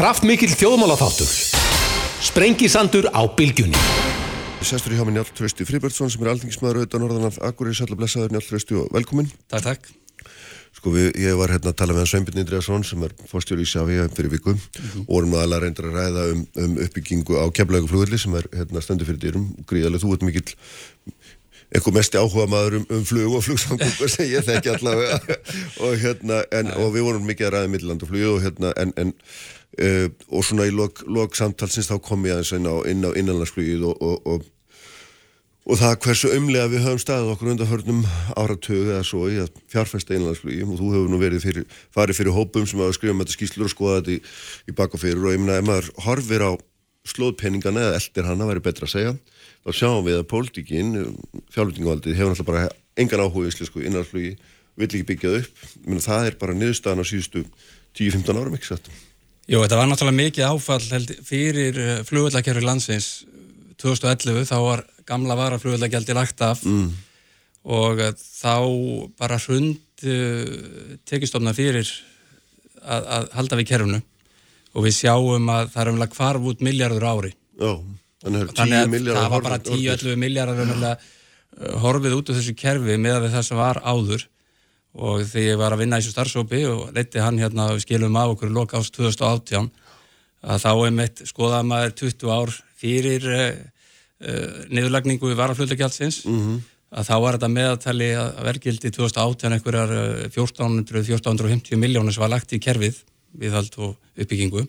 Kraftmikill þjóðmálaþáttur. Sprengisandur á bylgjunni. Sestur í hjá mig Njálf Trausti Fribertsson sem er aldingismæður auðvitað Norðan af Akureyri, sætla blessaður Njálf Trausti og velkomin. Takk, takk. Sko við, ég var hérna að tala með Sveinbjörn Indriðarsson sem er fórstjóri í Sjávíja fyrir viku mm -hmm. og vorum aðalega reyndir að ræða um, um uppbyggingu á kemlauguflugulli sem er hérna stendur fyrir dýrum. Gríðarlega þú ert mikill eitthvað mest áhuga maður um, um flug og flugsamgöngu sem ég þekki allavega og hérna, en, og við vorum mikið að ræða millandaflugi og hérna, en, en uh, og svona í lok, lok samtalsins þá kom ég aðeins inn á, á innanlandsflugið og, og, og og það hversu umlega við höfum staðið okkur undanförnum áratögu eða svo í að fjárfesta innanlandsflugi og þú hefur nú verið fyrir, farið fyrir hópum sem hafa skrifað með þetta skýslur og skoða þetta í, í bak og ég minna ef maður horfir á slóðpenningana eða eldir hann að vera betra að segja þá sjáum við að pólitíkin fjárlutingavaldið hefur náttúrulega bara engan áhuga í íslensku innanlandsflugi, vill ekki byggjað upp. Minna, það er bara niðurstaðan á síðustu 10-15 árum ekki satt Jú, þetta var náttúrulega mikið áfall fyrir eh, flugvöldakjörfi landsins 2011 þá var gamla varaflugvöldagjaldi lagt af. Mm. og eh, þá bara hrund uh, tekistofna fyrir að, að halda við kerfnu og við sjáum að það er umlega kvarf út miljardur ári. Já, þannig að það var bara 10-11 miljardar uh, horfið út af þessu kerfi með það sem var áður og þegar ég var að vinna í þessu starfsópi og leti hann hérna og skilum af okkur loka ást 2018 að þá er mitt skoðað maður 20 ár fyrir uh, uh, niðurlagningu við varaflutlegjaldsins mm -hmm. að þá var þetta meðatali að vergildi 2018 einhverjar 1400-1450 miljónir sem var lagt í kerfið viðhald og uppbyggingu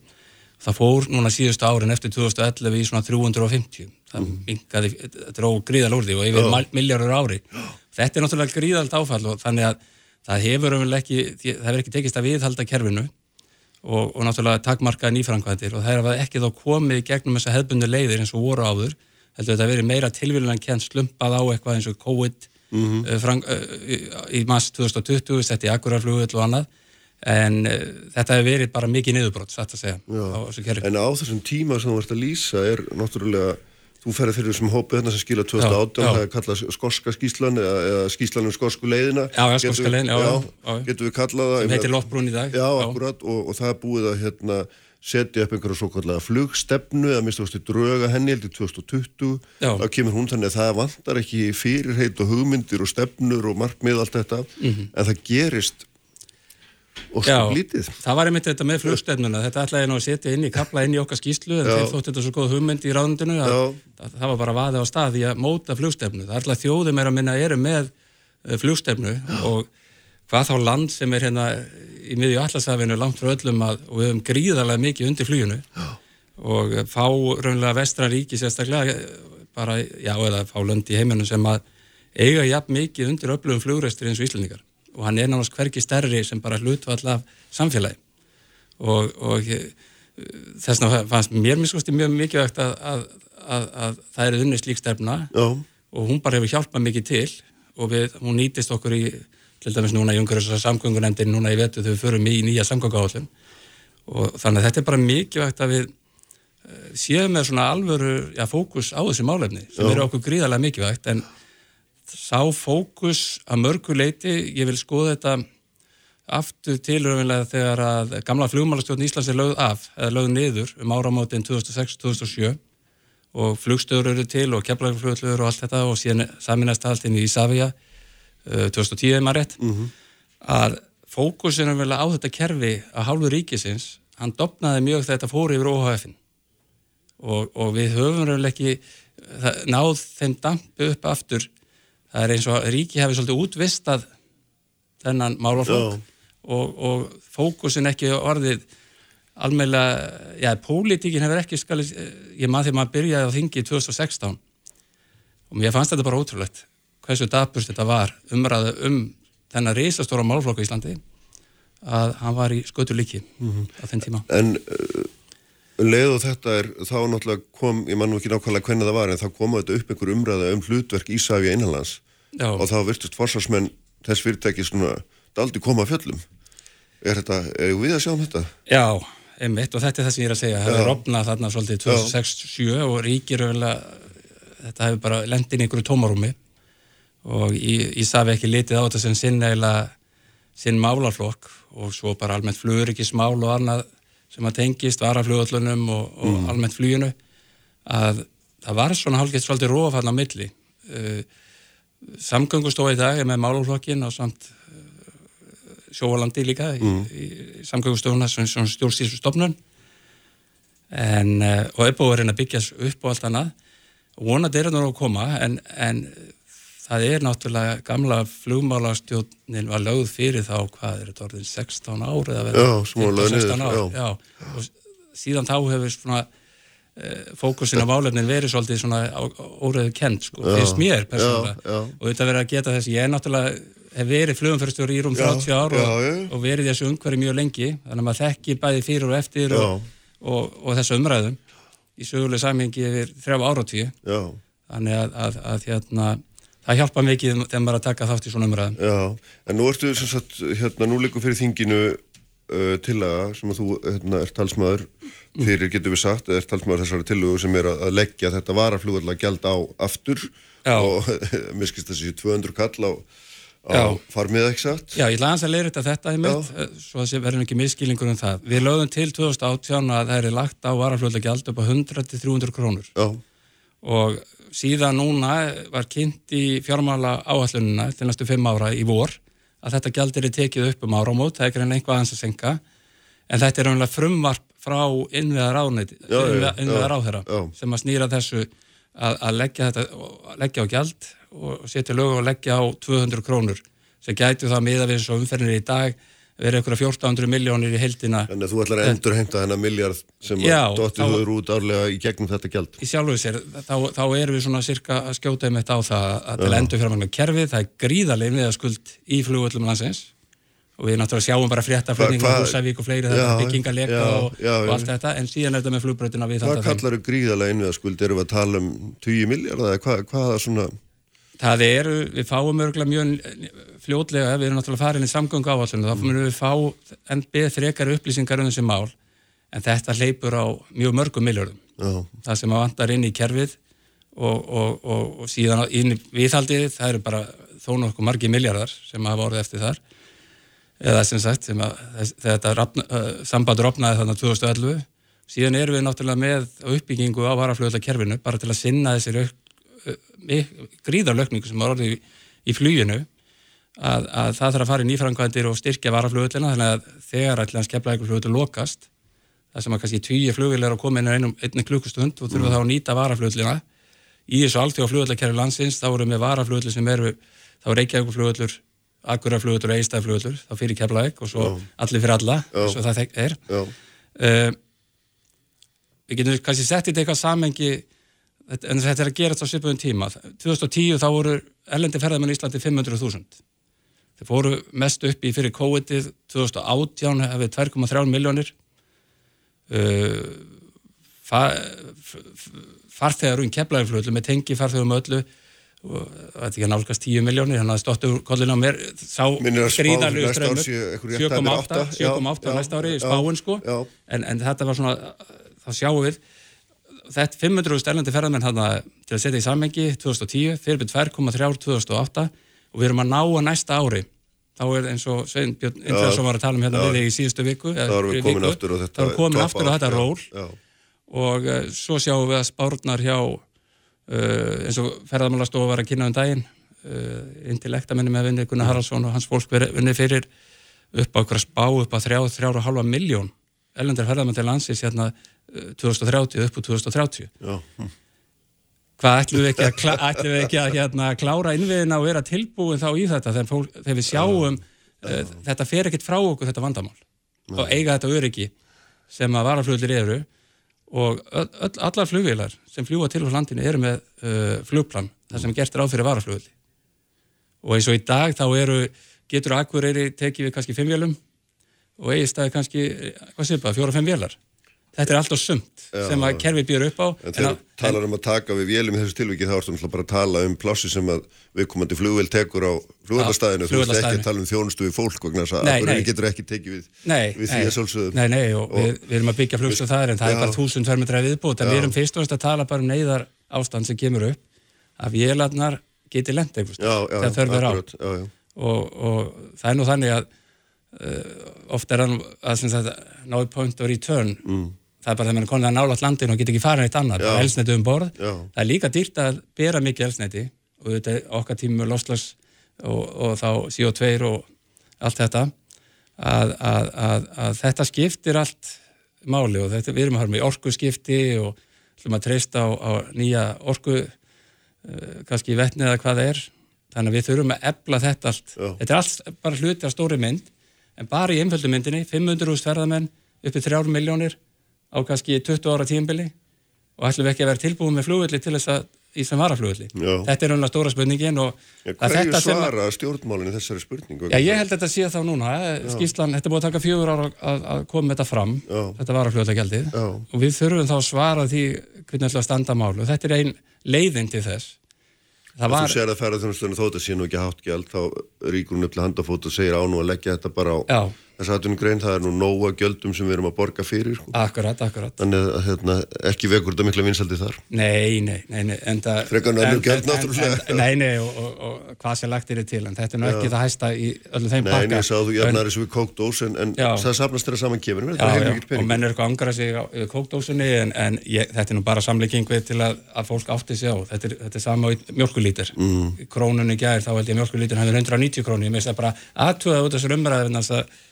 það fór núna síðustu árin eftir 2011 í svona 350 það mm. mingaði, þetta er ógríðal úr því og yfir oh. miljónur ári þetta er náttúrulega gríðalt áfall og þannig að það hefur ekki, það hefur ekki tekist að viðhalda kerfinu og, og náttúrulega takmarkaði nýfrangvæðir og það er ekki þá komið gegnum þessa hefbundu leiðir eins og voru áður. Heldur þetta að veri meira tilvílunan kent slumpað á eitthvað eins og COVID mm -hmm. uh, frang, uh, í mass 2020 sett í akkurarflugull og annað. En uh, þetta hefur verið bara mikið niðurbrott satt að segja á, En á þessum tíma sem þú ert að lýsa er náttúrulega Þú ferði fyrir þessum hópu hérna sem skila 2018, það er kallað skorska skíslan eða, eða skíslan um skorsku leiðina. Já, ja, skorska leiðin, já, já, já. Getur við kallað það. Það heitir Lottbrún í dag. Já, já. akkurat, og, og það er búið að hérna setja upp einhverja svo kallega flugstefnu eða minnst ástu dröga henni heldur 2020 Já. þá kemur hún þannig að það vantar ekki fyrirheit og hugmyndir og stefnur og markmið allt þetta mm -hmm. en það gerist og svo lítið það var einmitt þetta með flugstefnuna. Þetta ætlaði nú að setja inn í kapla inn í okkar skýslu en þeir þótt þetta svo góð hugmynd í ráðundinu að það, það var bara vaðið á stað í að móta flugstefnu. Það alltaf þjóðum er að minna eru með eh, flugstefnu Já. og hvað þá land sem er hérna í miðju allarsafinu langt frá öllum að, og við höfum gríðarlega mikið undir fluginu. Já. og fá raunlega vestran ríki sérstaklega bara, já, eða fá lönd í heiminum sem að eiga jafn mikið undir öflugum flugrestur eins og íslendingar og hann er náttúrulega hverki stærri sem bara hlutvall af samfélagi og, og þess vegna fannst mér miskusti mjög mikilvægt að, að, að, að það er unni slík stefna já. og hún bara hefur hjálpað mikið til og við, hún nýtist okkur í til dæmis núna í umhverjus samgöngunemndin núna í vetu þegar við förum í nýja samgönguállum og þannig að þetta er bara mikilvægt að við uh, séum með svona alvöru já, fókus á þessi málefni sem já. eru okkur gríðarlega mikilvægt en sá fókus að mörgu leiti, ég vil skoða þetta aftur tilröfinlega þegar að gamla flugmálastjórn Íslands er lögð af, eða lögð niður um áramátinn 2006-2007 og flugstöður eru til og kemlaugflugurflugur og allt þetta og síðan saminast allt inn í Ísafja 2010 er maður rétt. Mm -hmm. að fókusinu vel á þetta kerfi að hálfu ríkisins. Hann dopnaði mjög þetta fóri yfir OHF-in og, og við höfum vel ekki það, náð þeim dampi upp aftur það er eins og ríki hefði svolítið útvistað þennan málaflokk og, og fókusin ekki orðið almeinlega, já, pólitíkin hefur ekki skal, ég maður þegar maður byrjaði á þingi 2016 og mér fannst þetta bara ótrúlegt hversu dapurst þetta var umræðu um þennan reysastóra málflokku í Íslandi að hann var í skötu líki mm -hmm. á þenn tíma. En uh, leið og þetta er, þá náttúrulega kom, ég mann ekki nákvæmlega hvernig það var, en þá kom þetta upp einhver umræða um hlutverk Ísafja einanlands og þá virtust forsvarsmenn þess fyrirtæki svona daldi koma fjöllum. Er þetta, er við að sjá um þetta? Já, einmitt og þetta er það sem ég er að segja. Það hefur opnað þarna svolítið 2006-2007 og ríkir þetta hefur bara lendin í einhverju tómarúmi og ég, ég safi ekki litið á þetta sem sinn eila sinn málarflokk og svo bara almennt flurikismál og annað sem að tengist varaflugallunum og, og mm. almennt fluginu að það var svona hálfgett svolítið rófall á milli uh, samgöngustofa í dag er með máluflokkin og samt uh, sjóalandi líka mm. í, í samgöngustofuna sem stjórnstísu stofnun en, uh, og er búið að reyna að byggja upp og allt annað og vonandi er það nú að koma en, en það er náttúrulega gamla flugmálastjónin var lögð fyrir þá hvað er þetta orðin 16 ár eða verið 16 ár já. Já. og síðan þá hefur svona Eh, fókusin á válefnin verið svolítið svona óreðu kent sko, finnst mér persónulega. og þetta verið að geta þess ég er náttúrulega, hef verið flugumfyrstur í rúm 30 ár og, og verið þessu umhverju mjög lengi, þannig að maður þekki bæði fyrir og eftir og, og, og þessu umræðum í söguleg samhengi yfir þrjá áratíu þannig að, að, að hérna það hjálpa mikið þegar maður að taka þátt í svona umræðum Já, en nú ertu sem sagt hérna, nú líka fyrir þinginu uh, tillaga sem að þú hérna, er talsmaður fyrir, getur við sagt, er talsmaður þessari tillögu sem er að leggja þetta varaflugurlega gæld á aftur Já. og mér skilst þessi 200 kall á, á farmið ekki satt. Já, ég ætla að leira þetta þetta í mitt, eh, svo að það verður ekki miskilingur um það. Við lögum til 2018 að það er lagt á varaflugurlega gæld upp á 100-300 krónur Já. og síðan núna var kynnt í fjármála áallununa til næstu 5 ára í vor að þetta gældir er tekið upp um áramót, það er ekki einhvað aðeins að senka en þetta er umlega frumvarp frá innviðar áþeira sem að snýra þessu að, að leggja, þetta, leggja á gjald og setja lög og leggja á 200 krónur sem gætu það miða við þessu umferðinir í dag verið eitthvað 1400 miljónir í heldina Þannig að þú ætlar að endur heimta þennan miljard sem dóttið höfður út árlega í gegnum þetta gjald. Í sjálfuð sér, þá, þá erum við svona cirka að skjóta um þetta á það að til endur mann kerfið, það er gríðarlega við að skuld í flugvöldum landsins. Og við náttúrulega sjáum bara fréttaflutning á Húsavík og fleiri þetta byggingaleka og, og allt þetta. En síðan er þetta með flugbröðina við Hvað kallar þú gríðarlega innviða skuld? Erum við að Það eru, við fáum örgulega mjög fljótlega, við erum náttúrulega farin í samgöngu áallinu, þá fyrir við fá enn beð frekar upplýsingar um þessi mál en þetta hleypur á mjög mörgum miljardum. Það sem að vandar inn í kerfið og, og, og, og síðan inn í viðhaldið, það eru bara þó nokkuð margi miljardar sem hafa orðið eftir þar eða sem sagt, sem að, þetta rafna, uh, sambandur opnaði þarna 2011 síðan erum við náttúrulega með uppbyggingu á varafljóðlega kerfinu bara til að sinna þessir gríðarlökningu sem var orðið í, í fluginu að, að það þarf að fara í nýframkvæmdir og styrkja varaflugvöldina þannig að þegar allir hans kemla eitthvað flugvöldu lokast það sem að kannski tíu flugvöld að koma inn á einum, einni klukkustund og þurfa mm. þá að nýta varaflugvöldina í þessu alltjóða flugvöldakerfi landsins þá erum við varaflugvöldu sem eru þá er Reykjavík flugvöldur, Akuraflugvöldur og Eistaflugvöldur, þá fyrir kemlaðik og svo Já. allir fyrir alla, eins og það er uh, við getum kannski sett í þetta eitthvað samengi en þetta er að gera þetta á svipuðum tíma. 2010 þá voru erlendi ferðarmenn í Íslandi 500.000 þeir fóru mest upp í fyrir COVID-ið. 2018 hefði 2,3 miljónir uh, farþegar um keflaðurflöðlu með tengi farþegum öllu það er ekki að nálgast 10 miljónir hann hafði stótt úr kollin á mér. Sá gríðarlegu strömmur 7,8 7,8 næsta ári í spáin sko. en, en þetta var svona þá sjáum við þetta 500 stærlendi ferðarmenn hann til að setja í sammengi 2010, fyrir byrjum 2,3 2008 og við erum að ná að næsta ári. Þá er eins og Svein Björn Indræðsson var að tala um hérna við þig í síðustu viku þá erum við komin aftur og þetta, komin aftur og þetta ról. já, og uh, svo sjáum við að spárnar hjá uh, eins og ferðarmannastofa var að kynna um daginn uh, intellektamennum með vinni Gunnar Haraldsson og hans fólk vinni fyrir upp á okkur spá upp á 3,5 miljón ellendir ferðarmann til landsins hérna 2030 upp á 2030 Já. hvað ætlum við ekki að, klá, við ekki að hérna, klára innviðina og vera tilbúin þá í þetta þegar, við sjáum uh, þetta fer ekkert frá okkur þetta vandamál. Já. og eiga þetta öryggi sem að varafluglir eru og öll, allar flugvilar sem fljúa til á landinu eru með uh, flugplan þar sem gert er áfyrir varaflugli og eins og í dag þá eru getur Akureyri tekið við kannski fimm vélum og eigist það kannski, hvað séu bara, fjóra-fimm vélar. Þetta er alltaf sumt Já, sem að kerfi býður upp á en þegar þú talar um að taka við vélum í þessu tilviki þá ertu bara að tala um plássi sem að viðkomandi flugvel tekur á flugvallastæðinu þú veist ekki að tala um þjónustu við fólk vegna þess að við getur ekki tekið við, nei, við því að svolsögum Nei, nei, og, og við, við erum að byggja flugstu þar en það já, er bara þúsund fermetræði viðbútt en við erum fyrst og fremst að tala bara um neyðar ástand sem kemur upp að vélarnar geti lent uh, oft er hann að sagt, ná point of return mm. það er bara þegar maður er konið að nála landin og getur ekki farið eitt annar, það er elsneti um borð Já. það er líka dýrt að bera mikið elsneti og þetta er okkar tímu loslas og, og þá CO2 og allt þetta að, að, að, að þetta skiptir allt máli og þetta, við erum að hafa með orku skipti og ætlum að treysta á, á nýja orku uh, kannski vettni eða hvað það er þannig að við þurfum að ebla þetta allt Já. þetta er allt bara hluti af stóri mynd en bara í einföldu myndinni 500.000 ferðamenn uppið 3 miljónir á kannski 20 ára tímbili og ætlum við ekki að vera tilbúið með flugvelli til þess að í sem varaflugvelli. Þetta er umlega stóra spurningin og ja, Hverju svara sem... stjórnmálinu þessari spurningu? Já, ég held að þetta sé þá núna. Eh, skýrslan, þetta búið að taka fjögur ára að, að koma þetta fram, Já. þetta varaflugvelli og við þurfum þá að svara því hvernig ætla að standa málu þetta er einn leiðin til þess. Það var... Þú sér að ferðarþjónustunum þótt að sé nú ekki hátt gæld, þá ríkur hún upp til handafót og segir á nú að leggja þetta bara á Já þess aðtunum grein, það er nú nóga gjöldum sem við erum að borga fyrir sko. Akkurat, akkurat. Þannig að hérna, ekki vekur þetta mikla vinsaldi þar. Nei, nei, nei, nei Frekan öllum gjöld náttúrulega. Nei, nei, og, og, og hvað sem lagt er til en þetta er nú ekki það hæsta í öllum þeim nei, pakka. Nei, nei, sáðu jafnar þessu við kókdós en, en það sapnast þeirra saman kemur Já, já, og menn er eitthvað að angra sig á kókdósunni en, en ég, þetta er nú bara samleiking við til að, að fólk átti sig á. Þetta er, þetta er sama mjölkulítir mm. Krónunni gæðir, þá held ég mjölkulítir hann er 190 krónu,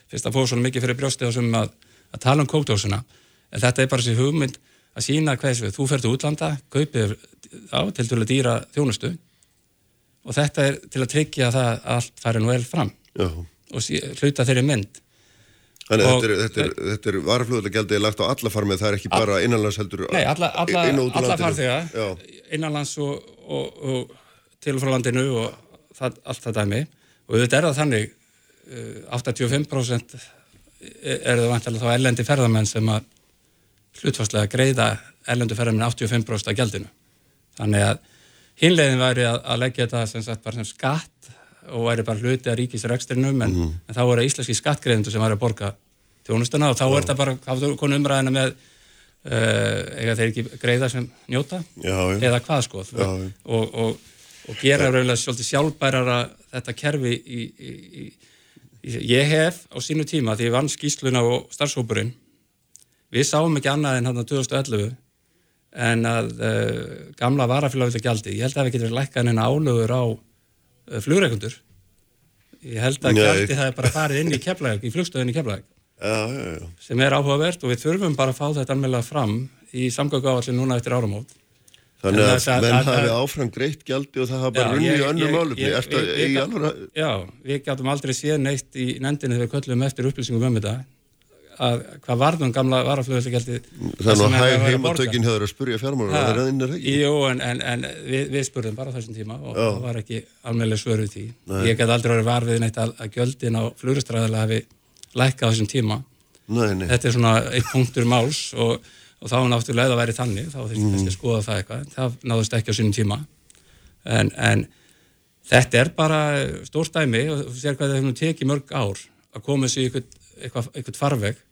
fyrst að fóða svo mikið fyrir brjósti og sem að, að tala um kókdósuna en þetta er bara sér hugmynd að sína hvað þú fer til útlanda, kaupir á til að dýra þjónustu og þetta er til að tryggja það að allt færi nú vel fram Já. og sí, hluta þeirri mynd. Þannig að þetta er, þetta er, þetta er varflöðulega gældið lagt á alla farmið, það er ekki bara innanlands heldur Nei, alla, alla, inn alla farþega innanlands og, og, og til og frá landinu og það, allt það dæmi. Og þetta er það þannig 85% er það vantilega þá ellendi ferðamenn sem að hlutfarslega greiða ellendu ferðamenn 85% af gjaldinu. Þannig að hinlegin væri að, að leggja þetta sem sagt sem skatt og væri bara hluti að ríkis rekstrinum en, mm. en þá voru íslenski skattgreðendur sem væri að borga tjónustuna og þá er þetta bara, hafðu konu umræðina með uh, eiga þeir ekki greiða sem njóta já, já. eða hvað sko já, og, og, og gera rauðilega svolítið sjálfbærara þetta kerfi í, í, í Ég hef á sínu tíma því ég vann skýsluna og starfshópurinn við sáum ekki annað en hann á 2011 en að uh, gamla varafélagvölda gjaldi, ég held að við getum lækkað en álögur á uh, flugreikundur ég held að gjaldi það er bara farið inn í keflæg í flugstöðin í keflæg sem er áhugavert og við þurfum bara að fá þetta alveg fram í samgöngu áallin núna eftir áramót Þannig að, að menn hafi áfram greitt gjaldi og það hafa bara runni í önnum málum. Já, við gætum aldrei séð neitt í nendinu þegar við köllum eftir upplýsingum um þetta að hvað varðum gamla varaflöðsgjaldi Þannig að hæg heimatökin hefur að spurja fjármálar að það er innir ekki. Jú, en, en, en við, við spurðum bara þessum tíma og Já. það var ekki alveg svöruð því. Nei. Ég get aldrei verið varfið neitt að, að gjöldin á flugurstræðilega hafi lækkað þessum tíma. Nei, nei. Þetta er svona eitt punktur máls og og þá náttúrulega það væri þannig þá þurftum við mm. að skoða það eitthvað. Það náðust ekki á sínum tíma. En, en þetta er bara stór stæmi og þú sér hvað það hefur tekið mörg ár að koma í eitthvað, eitthvað farveg.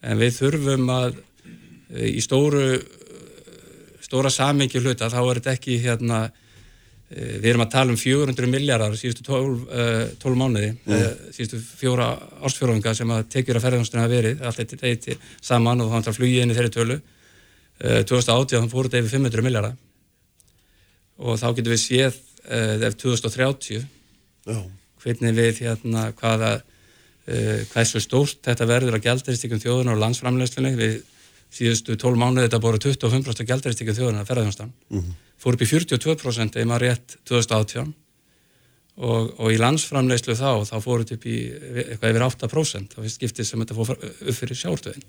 En við þurfum að e, í stóru stóra samingi hluta þá er þetta ekki hérna Eh, við erum að tala um 400 miljardar síðustu 12, 12 mánuði, mm. Eh, síðustu fjóra ársfjóruðinga sem að tekjur að ferðarhanstunum hafa verið, allt eitt eitt saman og þannig að flugið inn í þeirri tölu. 2080 þannig fóruð þetta yfir 500 miljardar og þá getum við séð ef eh, 2030 oh. hvernig við hérna hvaða, hversu stórt þetta verður að gældaristíkum þjóðunar og landsframlegslinni við síðustu 12 mánuði þetta búið 25% gældaristíkum þjóðunar að ferðarhanstunum. Mm fór upp í 42% eða maður rétt 2018 og, og í landsframleyslu þá þá fór þetta upp í eitthvað yfir 8% þá finnst skiptið sem þetta fór upp fyrir sjártöðin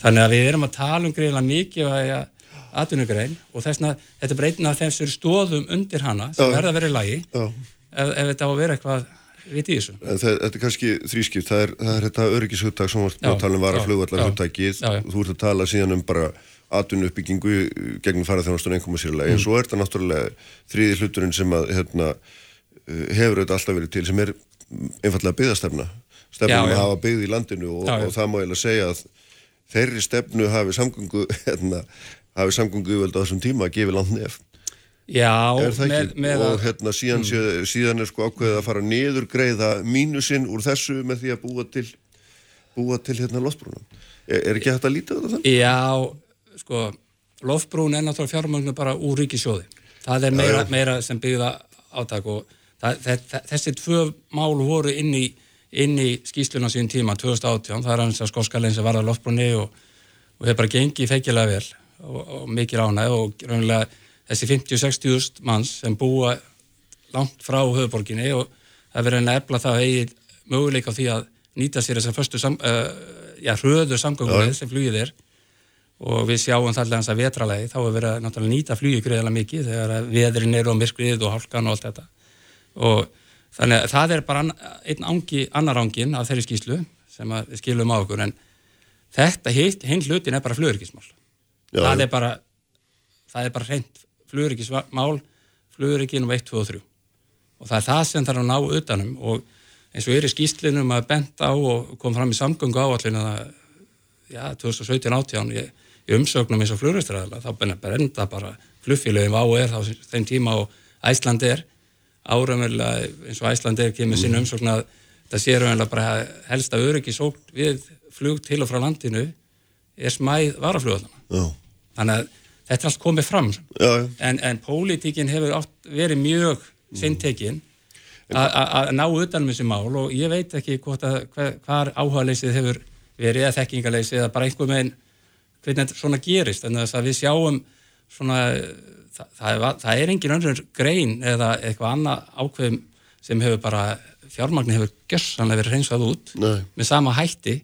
þannig að við erum að tala um greiðilega mikið aðunugrein og þess að þetta breytina þeim sem stóðum undir hana sem verða að vera í lagi ef, ef þetta á að vera eitthvað viti í þessu. Það, þetta er kannski þrískipt, það er, það er þetta öryggishugtak sem við talum var að flugvallar hugtakið, þú ert að tala síðan um bara atvinnu uppbyggingu gegnum faraþjónastunum einhverjum sérlega, en mm. svo er þetta náttúrulega þriði hluturinn sem að hérna, uh, hefur auðvitað alltaf verið til sem er einfallega byggðastefna stefnum að hafa byggð í landinu og, já, já. og það má ég alveg segja að þeirri stefnu hafi samgöngu hérna, hafi samgöngu yfirvöld á þessum tíma að gefa land nef Já, með, með og hérna síðan, mm. síðan er sko ákveðið að fara niður greiða mínusinn úr þessu með því að búa til búa til hérna loftbrúnum er, er ekki hægt að líta þetta þannig? já, sko, lofbrún er náttúrulega fjármögnu bara úr ríkisjóði. Það er meira, meira sem byggða átak og það, það, þessi tvö mál voru inn í, í skýsluna sín tíma 2018, það er hans að skoskalinn sem varða lofbrúni og, og hefur bara gengið feikilega vel og, og mikið ánæg og raunlega þessi 50-60 manns sem búa langt frá höfuborginni og það verður efla það að eigi möguleika á því að nýta sér þessar uh, já, hröður samgönguleið sem flugið er og við sjáum þallega þess að vetralegi þá er verið að náttúrulega nýta flugið greiðilega mikið þegar að veðrin eru og myrkrið og hálkan og allt þetta. Og þannig að það er bara einn angi, annar angin af þeirri skýslu sem við skilum á okkur en þetta hinn hlutin er bara flugurikismál það er bara það er bara hreint flugurikismál flugurikinum 1, 2 og 3 og það er það sem þarf að ná utanum og eins og er í skýslinum að bent á og kom fram í samgöngu áallinu að já, 2017-18 í, í umsögnum eins og fluguristræðala þá brenda bara flugfélögum á er þá þeim tíma og Æsland er. Áraumverulega eins og Æsland er kemur sinna umsögn að það sé raunverulega bara helsta öryggisókn við flug til og frá landinu er smæð varaflugallana Já, þannig að þetta er allt komið fram. Já, já. en, en pólitíkin hefur verið mjög sinntekin að ná utanum þessi mál og ég veit ekki hvort að hver, hvar áhugaleysið hefur verið eða þekkingaleysið eða bara einhver meginn hvernig svona gerist en þess að við sjáum svona það, það, er, það er engin önnur grein eða eitthvað annað ákveðum sem hefur bara fjármagnin hefur gössanlega verið hreinsað út Nei. með sama hætti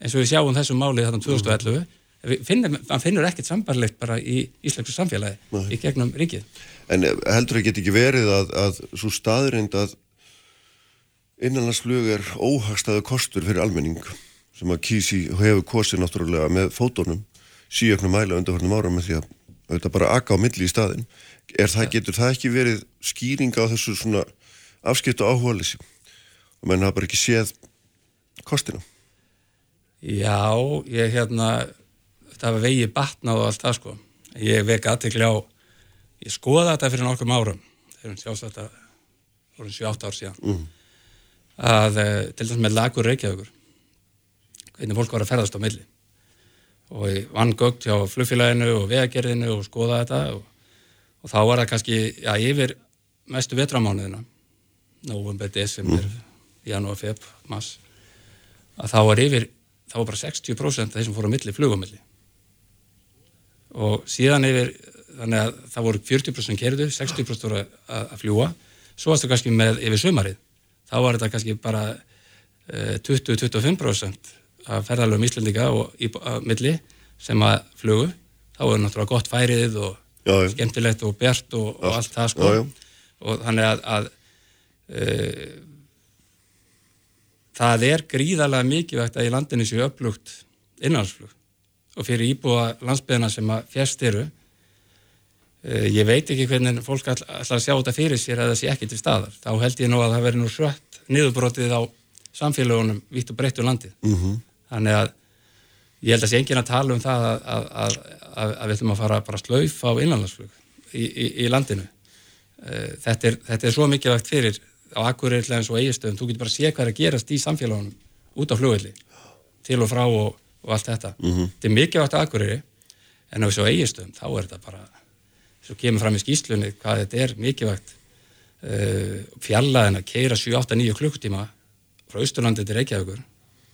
eins og við sjáum þessu máli þarna 2011 við finnum, man finnur ekkert sambarlegt bara í íslensku samfélagi í gegnum ríkið. En heldur það geti ekki verið að, að svo staðrind að innanlandsflug er óhagstaðu kostur fyrir almenning sem að kísi hefur kosið náttúrulega með fótónum síöknum mæla undarfarnum ára með því að auðvitað bara akka á milli í staðin er það, getur það ekki verið skýringa á þessu svona afskiptu áhugaðleysi og menn hafa bara ekki séð kostina. Já, ég hérna þetta var vegi batnað og allt það sko. Ég vek aðtekli á ég skoða þetta fyrir nokkrum árum þegar sjást þetta voru 7-8 ár síðan. Mm. að eh, til dæmis með lagur Reykjavíkur hvernig fólk var að ferðast á milli. Og ég vann gögt hjá flugfélaginu og vegagerðinu og skoða þetta og, og þá var það kannski já, yfir mestu vetramánuðina november, desember janúar, feb, mass að þá var yfir þá var bara 60% af þeir sem fóru á milli flugumilli og síðan yfir þannig að það voru 40% kerðu 60% voru að, að fljúa svo varstu kannski með yfir sömarið þá var þetta kannski bara eh, 20-25% af ferðalöfum Íslendinga og í að milli sem að flugu þá er náttúrulega gott færið og Já, skemmtilegt og bjart og, og Allt. það sko. Já, og þannig að, að e, það er gríðarlega mikilvægt að í landinu séu upplugt innanlandsflug. Og fyrir íbúa landsbyðina sem að fjast eru e, ég veit ekki hvernig fólk ætla, ætla að sjá þetta fyrir sér að það sé ekki til staðar. Þá held ég nú að það veri nú svött niðurbrotið á samfélagunum vitt og breytt um landið. -hmm. Þannig að ég held að sé enginn að tala um það að, að, að, að, að við ætlum að fara bara slaufa á innanlandsflug í, í, í landinu. Eh, þetta er, þetta er svo mikilvægt fyrir á Akureyri eins og eigistöðum, þú getur bara að sé hvað er að gerast í samfélagunum út á flugvelli til og frá og, og allt þetta. Þetta er mikilvægt á Akureyri en á þessu eigistöðum, þá er þetta bara svo kemur fram í skýslunni hvað þetta er mikilvægt uh, fjallaðin að keira 7-8-9 klukkutíma frá Austurlandi til Reykjavíkur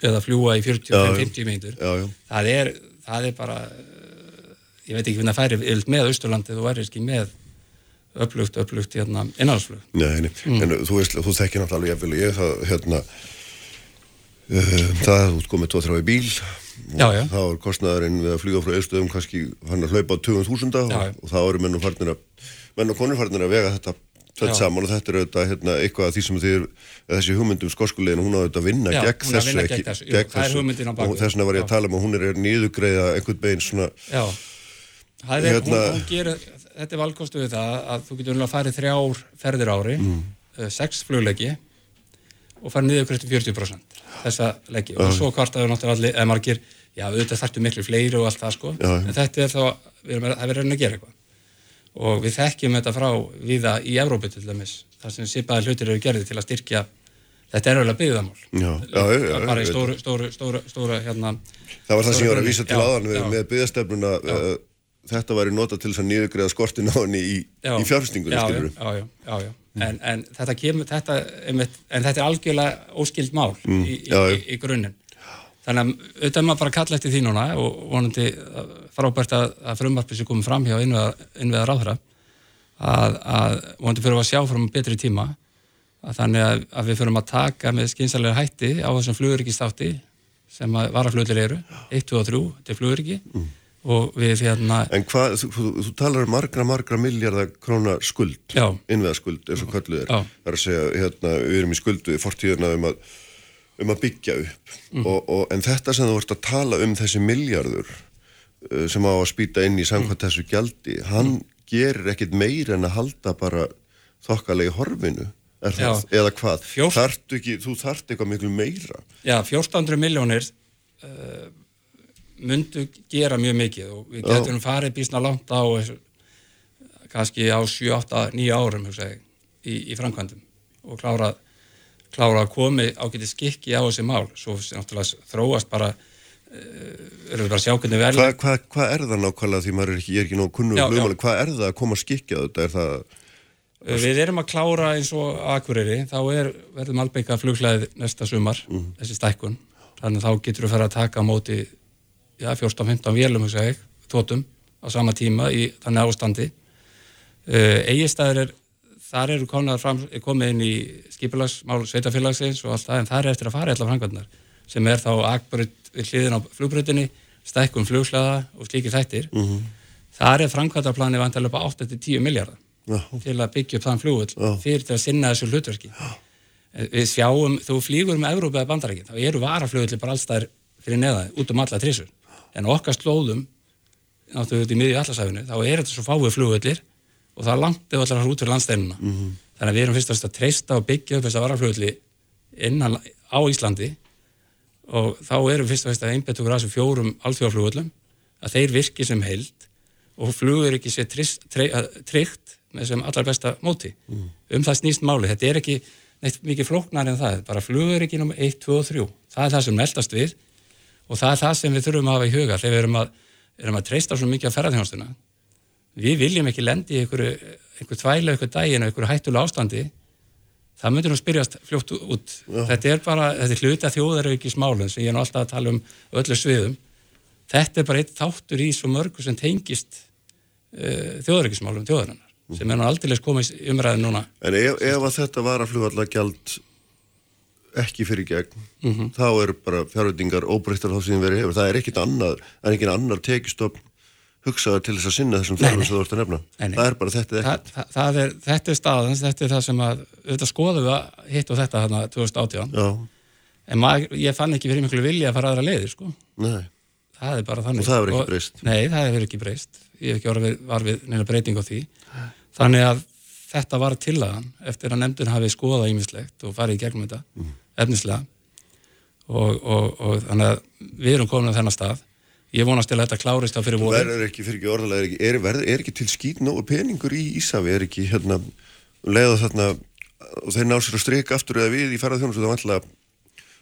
eða fljúa í 45-50 mínútur Já, já. það er, það er bara uh, ég veit ekki hvernig það færi yfirleitt með Austurlandi þú væri ekki með upplugt, upplugt hérna, innhaldsflug Nei, nei. en þú veist, þú þekkir náttúrulega jafnvel og ég það, hérna uh, það að þú ert komið 2-3 í bíl Já, já. og þá er kostnaðurinn við að flyga frá eðstöðum kannski hann að hlaupa á 20.000 og, Já, já. og þá eru menn og farnir að menn og konur farnir að vega þetta Já. saman og þetta er auðvitað hérna, eitthvað af því sem þið þessi hugmyndum skoskulegin, hún á auðvitað að vinna Já, gegn þessu vinna gegn þessu. Jú, á bak og þess vegna var ég að tala um að hún er, er niðugreiða einhvern beginn svona Já, það er, Hérna- hún, hún gerir, þetta er valkostu við það að þú getur að farið þrjár ferðir ári, mm. sex flugleggi og farið niður kreiftum 40% þessa leggi. Og svo kvartaðu náttúrulega allir, eða margir, já auðvitað þarftu miklu fleiri og allt það sko, Já, en þetta er þá, við erum að, að reyna að gera eitthvað og við þekkjum þetta frá viða í Evrópi til dæmis, þar sem sipaði hlutir eru gerði til að styrkja þetta er auðvitað byggðamál. Já, já, já, bara í stóru, stóru, stóru, stóru hérna, það var það sem ég var að vísa til aðan með, með byggðastefnuna uh, þetta væri nota til þess að niðugriða skortin á henni í, í fjárfestingunni já, já, já, já mm. en, en þetta kemur þetta, en þetta er algjörlega óskild mál mm. í, í, í grunninn þannig að auðvitað maður bara kalla eftir því núna og vonandi frábært að, að frumarpið sem komið fram hjá innveða ráðhra að, að vonandi fyrir að sjá frá betri tíma að þannig að, að við fyrir að taka með skynsalega hætti á þessum flugurikistátti sem varafluglir eru 1, 2 og 3 til fluguriki mm. og við hérna En hvað, þú, þú, þú talar um margra, margra miljardar krónar skuld innveða skuld, eins og kalluð er. Það er að segja, hérna, við erum í skuldu í fortíðuna um að um að byggja upp mm. og, og, en þetta sem þú vart að tala um þessi miljardur uh, sem á að spýta inn í samkvæmt mm. þessu gjaldi hann mm. gerir ekkit meir en að halda bara þokkalegi horfinu Já, eða hvað, fjórst... þartu ekki þú þart eitthvað miklu meira Já, 1400 miljónir uh, myndu gera mjög mikið og við getum Já. farið bísna langt á kannski á 7, 8, 9 árum ég, í, í framkvæmdum og klárað klára að komi ágæti skikki á þessi mál. Svo náttúrulega þróast bara uh, erum við bara að sjá hvernig verður. Hvað hva, hva er það nákvæmlega því maður er ekki, ég er ekki nóg kunnum um hvað er það að koma skikki á þetta? Það... Uh, við erum að klára eins og Akureyri, þá er verðum albeika flugleið næsta sumar mm. þessi stækkun, þannig þá getur við að fara að taka á móti ja, 14-15 vélum tótum á sama tíma í þannig ástandi. Uh, eigistæðir er þar eru fram, komið inn í skipulagsmál sveitafélagsins og allt það en þar er eftir að fara allar frangvarnar sem er þá akbröð við hliðin á flugbröðinni, stækkum flugslaða og slíki þættir. Mm -hmm. Þar er frangvartarplani vantilega á 8-10 miljardar ja. til að byggja upp þann flugvöld ja. fyrir til að sinna þessu hlutverki. Ja. Við sjáum, þú flýgur með Európa eða bandarækinn, þá eru varaflugvöldi bara allstæðir fyrir neðaði, út um alla trísur. En okkar slóðum, náttúrulega í miðju allarsæfinu, þá er þetta svo fáið flugvöldir og það er langt eða allar út fyrir landsteinuna mm -hmm. þannig að við erum fyrst og fyrst að treysta og byggja upp þessa varaflöðli innan á Íslandi. Og þá erum fyrst og fyrst að einbetta okkur að þessu fjórum alþjóðaflugvöldum að þeir virki sem held og flugur ekki sé tryggt með sem allar besta móti. Mm. um það snýst máli, þetta er ekki neitt mikið flóknar en það, bara flugur ekki um 1, 2 og 3, það er það sem meldast við. Og það er það sem við þurfum að hafa í huga þegar við erum að, erum að treysta svo mikið á ferðarþjónstuna við viljum ekki lendi í einhverju, einhverju tvæla, einhverju dægin, einhverju hættulega ástandi það myndir nú spyrjast fljótt út Já. þetta er bara, þetta er hluti að þjóðarauki smálun sem ég er nú alltaf að tala um öllu sviðum þetta er bara eitt þáttur í svo mörgu sem tengist uh, þjóðarauki smálum þjóðarinnar mm. sem er nú aldrei komið umræðin núna En ef, ef að þetta var að fljóðalla gjald ekki fyrir gegn mm -hmm. þá er bara fjárveitingar óbreyttar þá sem verið hefur, það er ekkit annað, það er ekkit annar tekistofn hugsaður til þess að sinna þessum fjárhunum sem þú ert að nefna. Nei, nei. Það er bara þetta ekkert. Það, það er, þetta er staðans, þetta er það sem að, auðvitað skoðum við að hitt og þetta hérna 2018. Já. En maður, ég fann ekki verið miklu vilja að fara aðra leiðir, sko. Nei. Það er bara þannig. Og það hefur ekki breyst. Nei, það hefur ekki breyst. Ég hef ekki orðið var við neina breyting á því. Þannig að þetta var tillagan eftir að nefndun hafi skoðað ímislegt og farið í gegnum þetta, mm. efnislega. Og, og, og þannig að við erum komin á þennan stað ég vonast til að þetta klárist á fyrir voru verður ekki, fyrir ekki orðalega, er ekki, er, verður, er ekki til skýt nógu peningur í Ísafi, er ekki hérna, leiða þarna og þeir ná sér að streika aftur eða við í ferðað þjónus og það vantla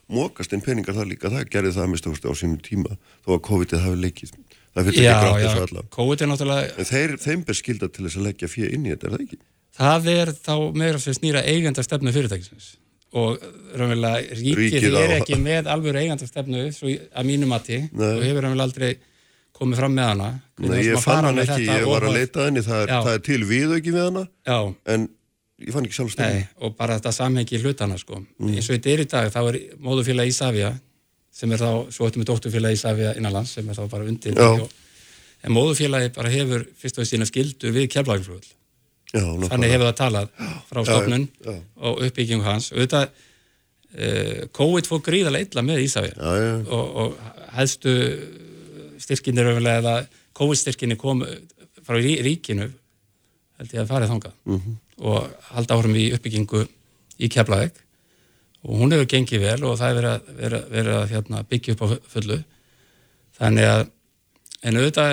mókast en peningar það líka, það gerði það mest á sínum tíma, þó að COVID-ið hafi leikið. Það fyrir ekki grátt þessu alla COVID er náttúrulega en þeir, þeim ber skilda til þess að leggja fyrir inn í þetta, er það ekki? Það er þá meira sem snýra eigenda stefnu fyrirtækisins og raunverulega ríkið, ríkið er ekki með alveg eigandastefnu að mínu mati Nei. og hefur raunverulega aldrei komið fram með hana Nei, ég fann hann ekki, ég var að leita henni það er, það er til við ekki með hana Já. en ég fann ekki sjálf stefnu og bara þetta samhengi hlutana sko. mm. eins og þetta er í dag, þá er móðufélag Ísafja sem er þá, svo eftir með dóttufélag Ísafja innanlands sem er þá bara undir en móðufélagi bara hefur fyrst og sína skildu við keflagflugl Já, þannig hefur það talað frá stofnun já, já. og uppbyggjum hans. Þetta uh, COVID fór gríðarlega illa með Ísafja og, og hæðstu styrkinni eða COVID styrkinni kom frá ríkinu held ég að farið þangað. Mm -hmm. og halda áhrum í uppbyggingu í Keflavík. Og hún hefur gengið vel og það er verið að hérna, byggja upp á fullu. Þannig að en auðvitað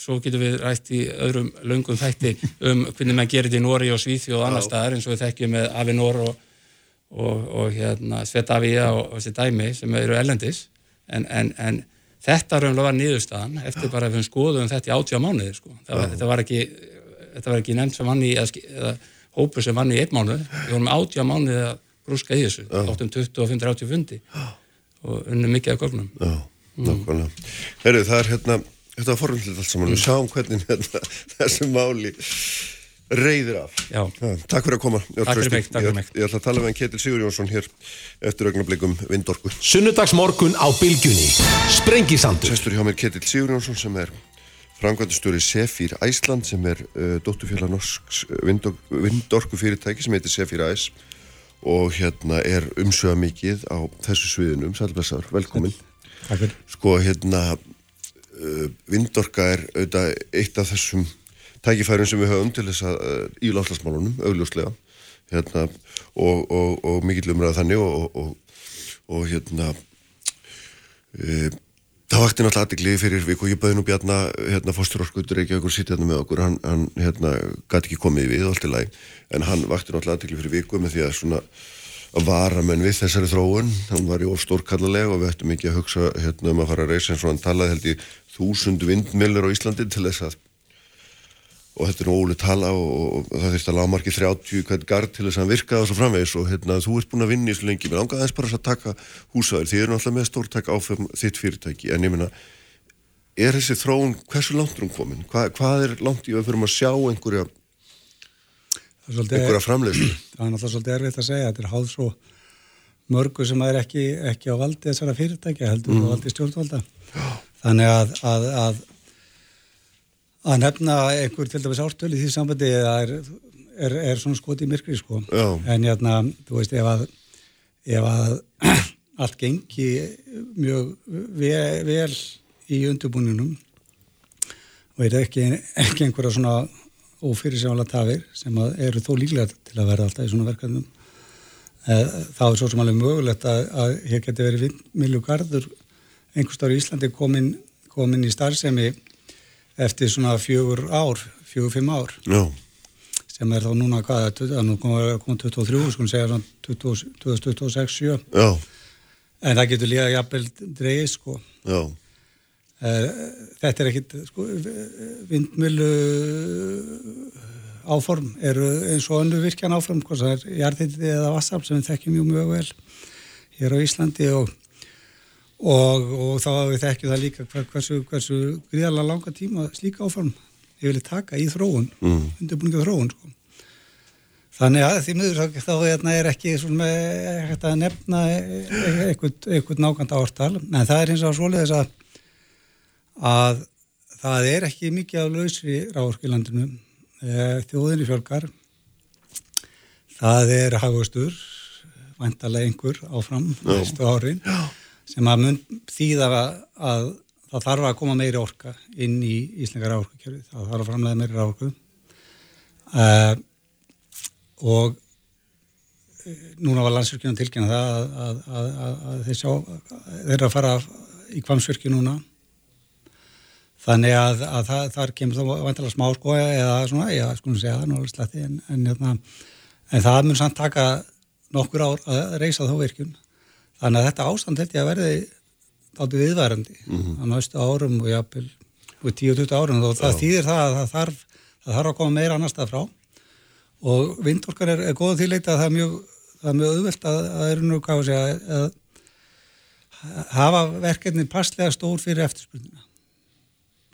svo getum við rætt í öðrum löngum þætti um hvernig maður gerir þetta í Nóri og Svíþjóð og annar staðar eins og við þekkjum með Avinor og, og, og hérna, Svetavia og, og þessi dæmi sem eru ellendis en, en, en þetta raunlega var nýðustan eftir bara að við skoðum þetta í átjá mánuði sko. var, þetta var ekki, ekki nefnt sem vann í eða, hópu sem vann í einn mánuð. Við vorum átjá mánuði að grúska í þessu. Áttum 25-30 fundi og unnum mikið af gögnum. Já, nákvæmlega. Mm. Herru, það er hérna þetta var forvöldilegt allt saman, við sjáum hvernig hérna, þessu máli reyðir af. Já. Ja, takk fyrir að koma. Takk fyrir mig, takk fyrir mig. Ég, ég ætla að tala með Ketil Sigur Jónsson hér eftir augnablikum Vindorku. Sunnudagsmorgun á Bilgunni. Sprengisandur. Sestur hjá mér Ketil Sigur Jónsson sem er frangvæntastjóri Sefir Æsland sem er uh, dóttufélag Norsks uh, Vindorku fyrirtæki sem heitir Sefir Æs og hérna er umsöða mikið á þessu sviðinum. Sælblessaður, velkomin. Takk fyrir. Sko hérna Vindorka er auðvitað eitt af þessum tækifærin sem við höfum til þess að uh, í lofslagsmálunum, augljóslega. Hérna, og, og, og mikill umræða þannig og, og hérna e, það vakti náttúrulega aðdegli fyrir viku og ég bæði nú bjarna hérna fórsturorkutur ekki okkur sitt hérna með okkur. Hann, hann hérna gæti ekki komið við allt í læg en hann vakti náttúrulega aðdegli fyrir viku með því að svona að vara menn við þessari þróun hann var í ofstórkallarlega og við ættum ekki að hugsa hérna um að fara að reysa eins og hann talaði held í þúsund vindmillir á Íslandi til þess að og þetta er óli tala og, og það þurfti að lámarki 30 hvert gard til þess að virkaði og svo framvegis og hérna þú ert búin að vinna í svo lengi mér ángaði þess bara að taka húsaður því er náttúrulega með stórtæk áfram þitt fyrirtæki en ég minna, er þessi þróun hversu langt er hún komin? Hva, hvað er langt í að fyrir að sjá einhverja einhverja framleyslu? Það er náttúrulega svolítið erfitt að segja þetta er háð svo mörgu sem er ekki, ekki á valdi þessara fyrirtæki heldur mm. Þannig að, að, að að nefna einhver til dæmis ártölu í því sambandi er, er, er svona skot í myrkri sko Já. en hérna, þú veist, ef að ef að allt gengi mjög vel, vel í undirbúninum og er ekki, ekki einhverja svona ófyrirsjála tafir sem eru þó líklega til að vera alltaf í svona verkefnum eh, þá er svo sem alveg mögulegt að, að hér geti verið vindmilu gardur einhverstaður í Íslandi komin, komin í starfsemi eftir svona fjögur ár, fjögur, fimm ár Já. sem er þá núna hvað, það er nú komið 23, sko segja svona 2026, 7 Já. en það getur líka jafnvel dreigð sko Já. Eh, þetta er ekkit sko, vindmilu áform eru eins og önnu virkjan áform, hvað það er hjartitið eða vassarp sem við þekkjum mjög mjög vel hér á Íslandi og og, og þá við þekkjum það líka hver, hversu, hversu gríðarlega langa tíma slíka áform ég vilja taka í þróun mm. undirbúningu þróun sko. þannig að því miður þá hérna, er ekki með að nefna eitthvað nákvæmt ártal en það er eins og svoleiðis að að það er ekki mikið af lausri ráðurskilandinu eh, þjóðinni fjölgar. Það er hafustur vantarlega einhver áfram næstu árin. Já sem að þýða að, að það þarf að koma meiri orka inn í Íslengar áorkukjörfi, það þarf að framlega meiri áorku uh, og uh, núna var landsvirkjunum tilkynna það að, að, að þeir sjá þeir eru að fara í kvamsvirkju núna. Þannig að það, þar kemur þá vantilega smá sko eða svona, já, skulum segja það náttúrulega slatti en, en, en, en það mun samt taka nokkur ár að reysa þá virkjun Þannig að þetta ástand held ég að verði aldrei viðværandi mm -hmm. á næstu árum og jápil og 10-20 árum og það þýðir það að það þarf, það þarf að koma meira annar stað frá og vindorkar er, er góð þýrleita að það er mjög, það er mjög auðvelt að það eru nú gáð að, að hafa verkefni passlega stór fyrir eftirspurnina.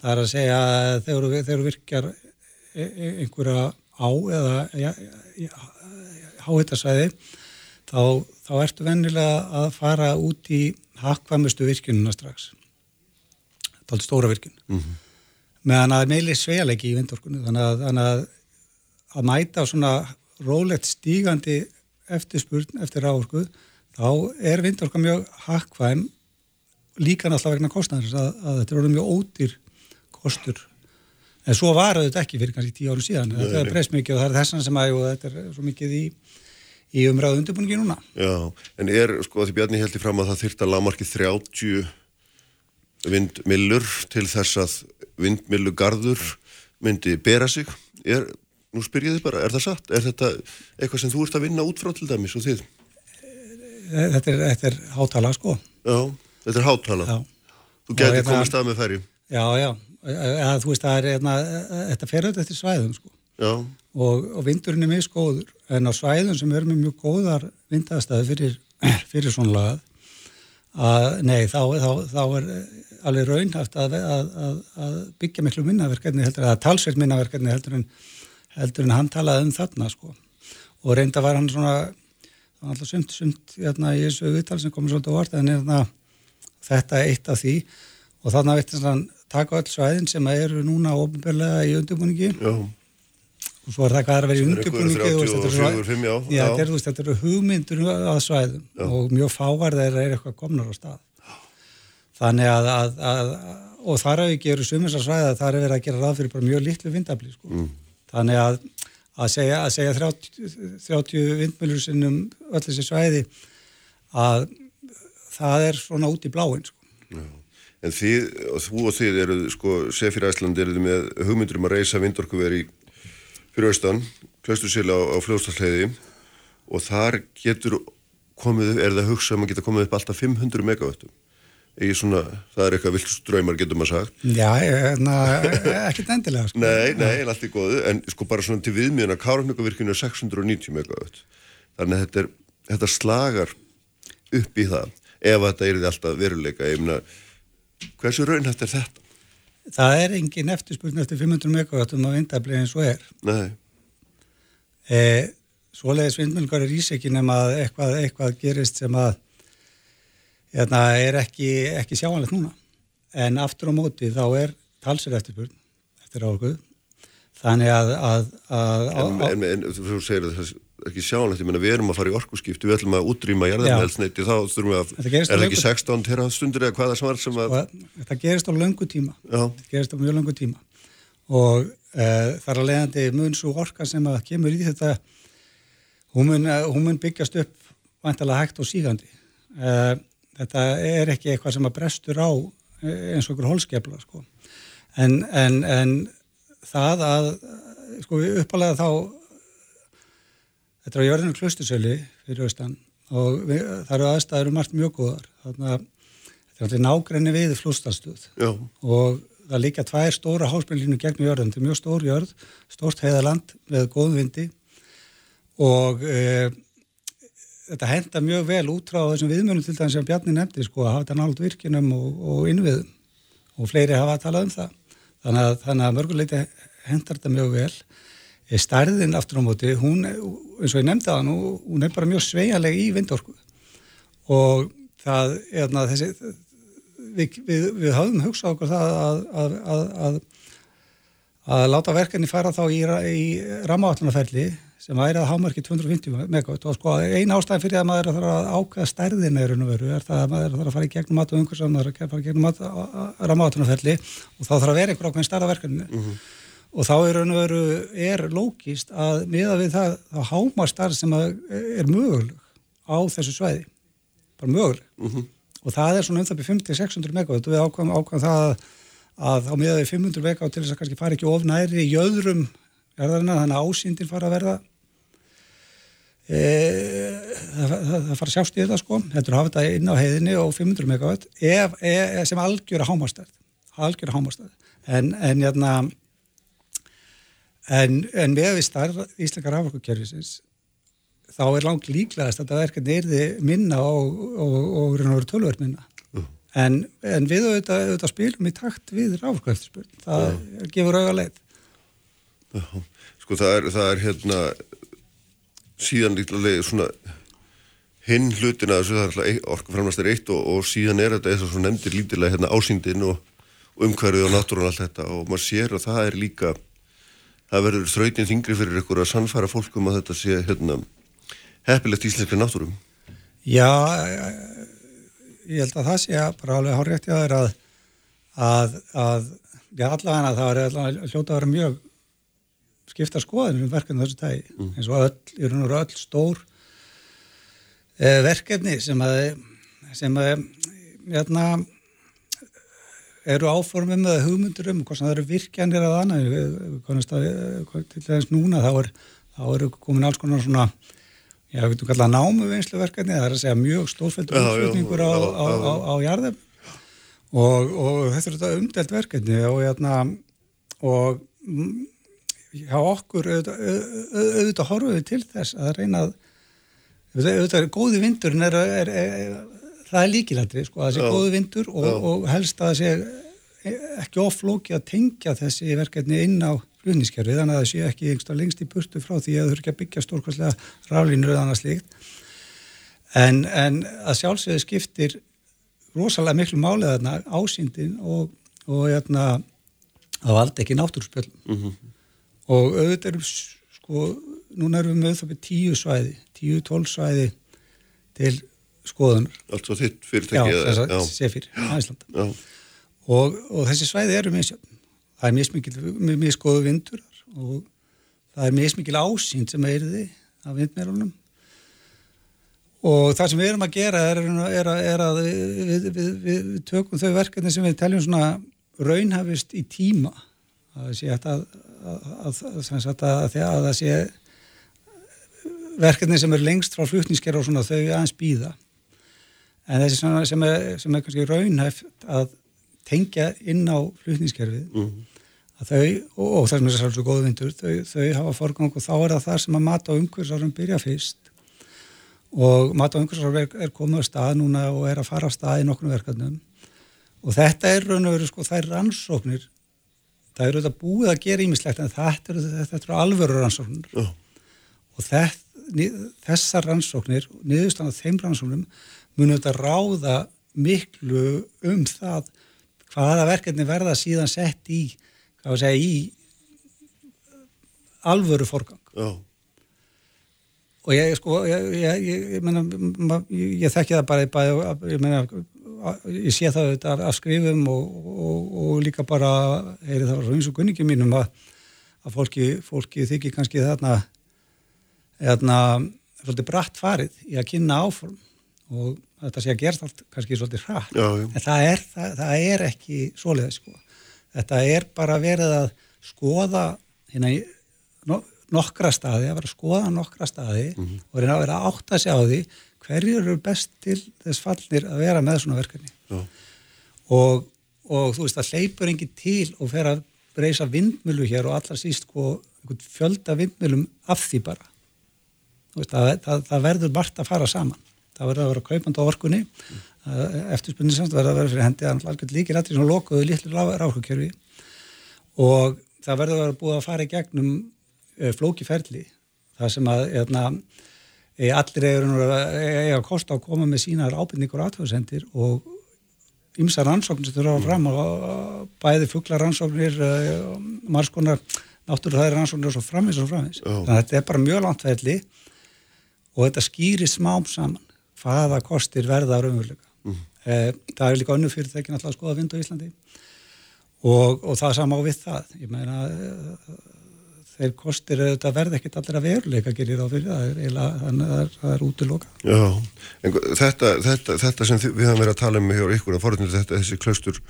Það er að segja að þegar, þegar virkjar e, e, einhverja á eða ja, ja, háhittasvæði þá, þá ertu vennilega að fara út í hakkvæmustu virkununa strax. Er stóra virkun mm -hmm. meðan að meili svejalegi í vindorkunni þannig að, þannig að að mæta svona rólegt stígandi eftirspurn eftir rávorku þá er vindorka mjög hakkvæm líka náttúrulega vegna kostnæðis að, að þetta er orðið mjög ódýr kostur. En svo var þetta ekki fyrir kannski tíu árum síðan þetta er breyst mikið og það er þessan sem að þetta er svo mikið í í umræðu undirbúningi núna. Já, en er, sko, því Bjarni heldur fram að það þyrta lámarki 30 vindmillur til þess að vindmillugarður myndi bera sig er, nú spyr ég þið bara, er það satt? Er þetta eitthvað sem þú ert að vinna út frá til dæmis og þið? Þetta er, þetta er hátala sko Já, þetta er hátala Já. Þú getur hérna- komið stað með færi Já, já, eða, þú veist það er eðna, þetta fer auðvitað eftir svæðum sko Já, og, og vindurinn er mjög skóður en á svæðum sem eru með mjög góðar vindaðstæði fyrir, fyrir svona lagað að nei, þá, þá, þá er alveg raunhaft að, að, að, að byggja miklu minnaverkefni heldur að talsveit minnaverkefni heldur en, heldur en hann talaði um þarna sko. Og reynda var hann svona alltaf sumt, sumt hérna, í þessu viðtal sem komur svolítið orð en hérna, þetta er eitt af því. Og þannig að hann taka öll svæðin sem eru núna ofinbarlega í undirbúningi. Já og svo er það hvað er að vera í undirbúningi þetta 34, eru 5, já, já, já. þetta eru, þú veist, þetta eru hugmyndur að svæðum Já. og mjög fáar þeirra er eitthvað komnar á stað þannig að, að, að og þar að við gerum sumisar svæða þar er verið að gera ráð fyrir bara mjög litlu vindafli sko. Mm. þannig að að segja, að segja 30, 30 vindmjölur sinnum öll þessi svæði að það er svona út í bláin sko. En þið, og þú og þið eru, sko, Sefir Æsland eru þið með hugmyndur um að reysa vindorkuveri fyrir austan, Klaustursil á, á fljóðstallheiði og þar getur komið, er það að hugsa að maður geta komið upp alltaf 500 megavöttum. Eða svona, það er eitthvað vilt ströymar getur maður sagt. Já, na, ekkert endilega sko. Nei, nei, en allt í góðu, en sko bara svona til viðmiðan að Kárafnökuvirkinu er 690 megavött. Þannig að þetta, er, þetta slagar upp í það ef þetta er alltaf veruleika. Ég meina, hversu raunhæft er þetta? Það er engin eftirspurn eftir 500 megavattum á vindafli eins og er. E, svoleiðis vindmjölgar er ísekki nema að eitthvað, eitthvað gerist sem að hérna, er ekki, ekki sjáanlegt núna. En aftur á móti þá er talsir eftirspurn eftir áhuguð þannig að, að, að, En, að, en, en þú segir að er ekki sjálfnætt, ég meina við erum að fara í orkuskipti, við ætlum að útrýma Já. jarðarmeðelsneiti, þá þurfum við að, er það ekki löngu- 16 tera stundir eða hvaða svar sem að, að þetta gerist á löngu tíma já, þetta gerist á mjög löngu tíma og e, þar að leiðandi mun svo orka sem að kemur í þetta hún mun, eh, hún mun byggjast upp vantalega hægt og sígandi e, þetta er ekki eitthvað sem að brestur á eins og okkur holskefla sko. en, en, en það að sko uppalega þá þetta er á jörðinu klustusöli fyrir austan og við, það eru aðstæður um margt mjög góðar. Þannig að þetta er allir nágrenni við flústalstuð já, og það líka tvær stóra háspenlínu gegnum jörðum, þetta er mjög stór jörð stórt heiðaland með góðum vindi. Og e, þetta henda mjög vel út frá þessum viðmjörnum til það sem Bjarni nefndi sko, að hafa þetta nált virkinum og, og innviðum. Og fleiri hafa að tala um það. Þannig að, þannig að mörguleiti hendar þetta mjög vel stærðin aftur á móti, hún, eins og ég nefndi að hann, hún er bara mjög sveigaleg í vindorku. Og það, eðna, þessi, við, við, við hafðum hugsað okkur það að, að, að, að, að láta verkefni fara þá í, í rammavatlunaferli sem væri að hámarki 250 megawatt og sko ein ástæðin fyrir að maður þarf að ákveða veru er það að maður þarf að fara í gegnum mat og þarf að fara í gegnum rammavatlunaferli og þá þarf að vera einhver ákveðin stærða verkefni og þá er veru er lókist að miða við það þá hámar starf sem að er möguleg á þessu svæði. Bara möguleg. Og það er svona um það byrjum 50-600 megawatt. Og við ákvæmum ákvæmum það að, að þá miða við 500 megawatt til þess að kannski fara ekki of næri í jöðrum erðarina þannig að ásýndin fara að verða e, það, það, það fara að sjást í þetta sko. Þetta er að hafa þetta inn á heiðinni og 500 megawatt ef, ef, sem algjöra hámarstæð algjöra hámarstæð en, en jæna, en, en með við starf Íslenska raforkukerfisins þá er langt líklegast að þetta verkefni erði minna og, og, og, og tölverð minna. En, en við auðvitað, auðvitað spilum í takt við raforkueftirspurn. Það Já. gefur auðvitað leið. Já, sko það er, það er hérna síðan líklega svona hinn hlutina þessu það er er eitt og, og síðan er þetta eins og nefndir lítilega hérna ásýndin og, og umhverfið og náttúrun og allt þetta. Og maður sér að það er líka það verður þrautin þingri fyrir ykkur að sannfæra fólkum að þetta sé hérna heppilegt íslenskri náttúrum Já, ég held að það sé bara alveg hár rétt í að að, að, að já, allavega það er allavega hljóta að vera mjög skipta skoðin um verkefni þessu tægi mm. eins og öll, í raun og öll stór eh, verkefni sem að sem að hérna eru áformum með hugmyndur um hvort það eru virkjanir að annað til þess núna þá er, eru komin alls konar svona já, við getum kallað námuvinnsluverkefni það er að segja mjög stórfældur útflutningur á, á, á, á jarðum og, og þetta er þetta umdelt verkefni og hérna og hjá okkur auðvitað, auðvitað horfum við til þess að reyna að auðvitað er góði vindur en er, er, er, það er líkilættri sko, að það sé góði vindur og, og helst að það sé ekki oflóki að tengja þessi verkefni inn á flutnískerfi þannig að það sé ekki einhversta lengst í burtu frá því að eru ekki að byggja stórkvæmslega raflínur eða annað slíkt. En, en að sjálfsögðu skiptir rosalega miklu málið þarna ásýndin og, og hérna, að valda ekki náttúrspöld mm -hmm. og auðvitað erum sko, núna erum við með það með tíu svæði, tíu tól svæði til skoðunar. Allt svo þitt fyrirtæki? Já, þess að sé fyrir Æslanda. Og, og þessi svæði eru misjöfn það er mismikil miskoðu vindur og það er mismikil ásýnd sem er því af vindmerunum og það sem við erum að gera er, er, er að við, við, við, við tökum þau verkefni sem við teljum svona raunhafist í tíma að það sé að, að, að, að það sé verkefni sem er lengst frá flutnískerra og svona þau aðeins býða en þessi sem er, sem er kannski raunhæft að tengja inn á flutnískerfið mm -hmm. þau, og, og það sem er svolítið góð vindur, þau, þau hafa forgang og þá er það það sem að mata á umhverfisárum byrja fyrst og mata á umhverfisárum er, er komið á stað núna og er að fara á stað í nokkrum verkefnum og þetta er raun og veru sko, það er rannsóknir það eru þetta búið að gera ímislegt en þetta eru, þetta eru alvöru rannsóknir oh. og þess, þessar rannsóknir niðurstand á þeim rannsóknum munum þetta ráða miklu um það hvaða verkefni verða síðan sett í, hvað segja, í alvöru forgang. Já. Og ég, sko, ég, ég, ég meina, ég þekki það bara, bara ég meina, ég sé það af, af skrifum og, og, og líka bara, heyri það var eins og kunningi mínum að, að fólki, fólki þykir kannski þarna, þarna, svolítið bratt farið í að kynna áform og þetta sé að gerst allt kannski svolítið hratt já, já. en það er, það, það er ekki svoleiði sko. þetta er bara verið að skoða hérna no, nokkra staði, að vera að skoða nokkra staði mm -hmm. og reyna að vera að segja á því hverjir eru best til þess fallnir að vera með svona verkefni og, og þú veist að hleypur enginn til og fer að breysa vindmjölu hér og allra síst sko, fjölda vindmjölum af því bara veist, það, það verður margt að fara saman það verður að vera kaupand á orkunni. Mm. eftirspunni verður að vera fyrir hendi. Að alveg líkir allir svona lokuðu litlu ráðhugkjörfi og það verður að vera búið að fara í gegnum e, flókiferli það sem að eðna, e, allir eiga að kosta að koma með sínar ábyrningur og aðtöðsendir og ymsa rannsóknir sem þurfa fram og bæði fuggla rannsóknir e, margskonar náttúrulega rannsóknir og svo framins og framins oh. þannig að þetta er bara mjög langt ferli og þetta skýri smám saman hvaða kostir verða raunveruleika. Mm. Eh, það er líka önnu fyrirtækin alltaf að skoða vind á Íslandi og, og það er sama á við það. Ég meina, eh, þeir kostir verða ekkert allir að veruleika gerir á fyrir, það er, eila, það er, það er útiloka. Já, en þetta, þetta, þetta sem við hafum verið að tala um hjá ykkur að forðinu þetta, þessi klaustur,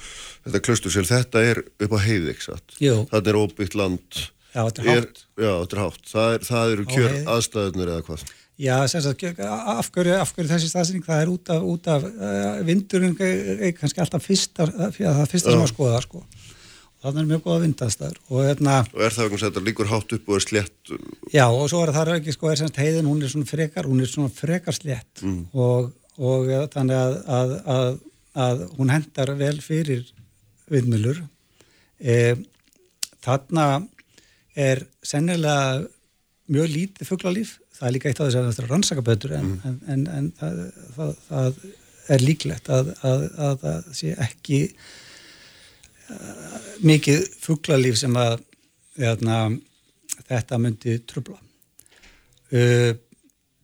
þetta klaustursel, þetta er upp á heiði, ekki satt? Jú. Þetta er óbyggt land. Já, þetta er hátt. Já, þetta er hátt. Það, er, það eru kjör aðstæðunir eða hvað? Já, sagt, af, hverju, af hverju þessi staðsynning, það er út af, út af uh, vindurinn, kannski alltaf fyrsta, það fyrsta sem að skoða, sko. Og þannig er mjög góða vindastæður. Og, hérna, og er það eitthvað sem líkur hátt upp og er slett? Já, og svo er það ekki, sko, er semst heiðin, hún er svona frekar, hún er svona frekar slett mm. og, og ja, þannig að, að, að, að hún hendar vel fyrir vindmjölur. E, þarna er sennilega mjög lítið fugglalíf það er líka eitt af þess að það er rannsakaböður en, mm. en, en, en það, það, það er líklegt að, að, að það sé ekki uh, mikið fugglalíf sem að eðna, þetta myndi trubla. Uh,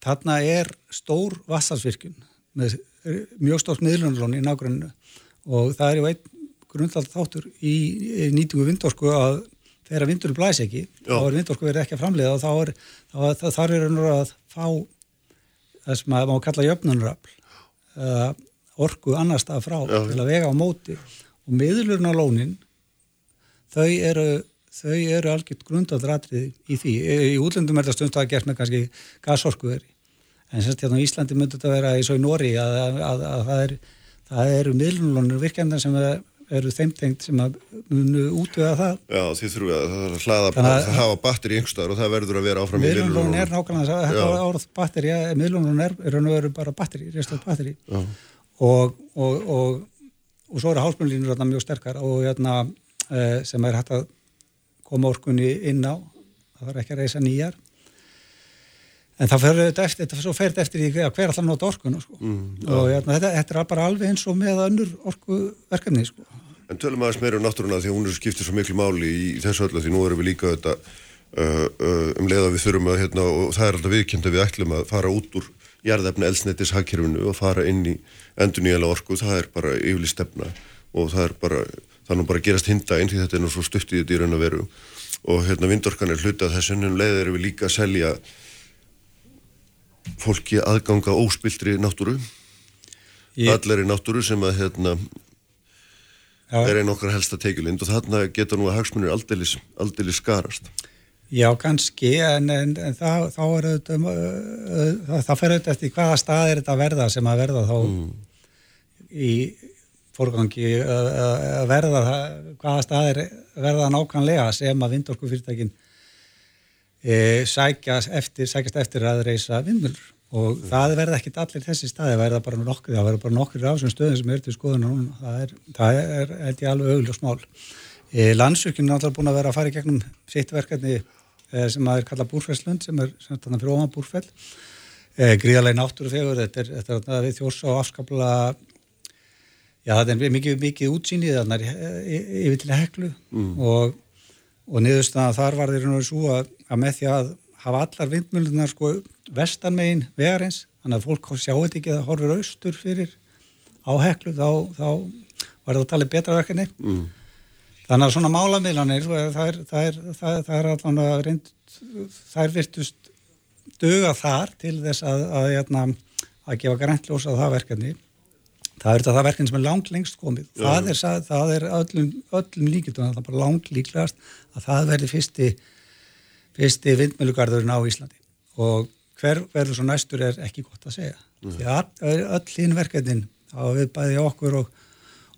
þarna er stór vassarsvirkjun með mjög stórt miðlunarlón í nágrunnu og það er ju einn grundvald þáttur í, í nýtingu vindorku að þegar vindur blæs ekki, Já. þá er vindorku verið ekki að framleiða og þá er, þá, þar er að fá það sem að má kalla jöfnunrafl uh, orku annar stað frá Já. til að vega á móti og miðlurinn á lónin þau eru þau eru algjört grundadratrið í því í útlöndum er þetta stund að gert með kannski gasorkuðeri en semst hérna á Íslandi myndur þetta vera eins og í Nóri að, að, að, að það, er, það eru miðlunlónur virkjandar sem eru þeimtengt sem að munu útvöða það. Já því þurfum við að hlaða að hafa batteri einhverstaðar og það verður að vera áfram í miðlunlónun er nákvæmlega að þetta orð batteri miðlunlónun er og veru bara batteri, restlað batteri og, og, og, og svo eru hálfmjölínur mjög sterkar og hérna eh, sem er hægt að koma orkunni inn á. Það þarf ekki að reysa nýjar en það fyrir þetta eftir þetta fer þetta eftir í hver allar nota orkun sko. mm, og ja. Hérna, þetta, þetta er bara alveg eins og með önnur orkuverkefni sko. En tölum aðeins meira um náttúruna því hún er skiptið svo miklu máli í þessu öllu því nú erum við líka þetta uh, uh, um leið að við þurfum að hérna, og það er alltaf viðkjönd að við ætlum að fara út úr jarðefni elsnettis hagkerfinu og fara inn í endur nýjala orku, það er bara yfirli stefna og það er bara nú bara að gerast hinda einn því þetta er nú svo stutt í þetta í raun að veru og hérna vindorkan er hlutað þess en leið erum við líka að selja fólki aðganga óspildri náttúru. Ég... allir í náttúru sem að hérna er einn okkar helsta teikjulind og þarna getur nú að hagsmunir aldeilis skarast. Já, kannski, en, en, en það, þá er um, uh, það fer auðvitað eftir hvaða stað er þetta að verða sem að verða þá mm. í fórgangi að verða hvaða staðir verða nákvæmlega sem að vindorkufyrirtækin e, sækjast eftir, sækjast eftir að reysa vindmjölur og mm. það verða ekkit allir þessi staði, það verða bara nokkur það verða bara nokkur af þessum stöðum sem er til skoðun núna, það er, það er, held ég alveg auðvitað smál. E, Landsökjum er alltaf búin að vera að fara í gegnum sitt verkefni e, sem að er kallað búrfellslund sem er svona fyrir ofan búrfell e, gríðarlega náttúrufegur, þetta er, þetta er við þjós og afskapla Já, það er mikið, mikið útsýnið þannig yfir til heklu mm. og, og niðurstaðan þar var þeir náttúrulega svo að, að með því að hafa allar vindmjölunar sko vestanmegin vegarins, þannig að fólk sjá þetta ekki að horfur austur fyrir á heklu, þá, þá var það að tala betra verkefni. Mm. þannig að svona málamiðlanir það er, það er, það er, það er allavega reynd, það er virtust döga þar til þess að að, að, hérna, að gefa græntlós á það verkefni. Það er þetta það verkefni sem er langt lengst komið. Það er, það er öllum, öllum líkildum það er bara langt líklegast að það verði fyrsti, fyrsti vindmjölugarðurinn á Íslandi og hver verður svo næstur er ekki gott að segja mm. því að öll hinn verkefnin þá við bæði okkur og,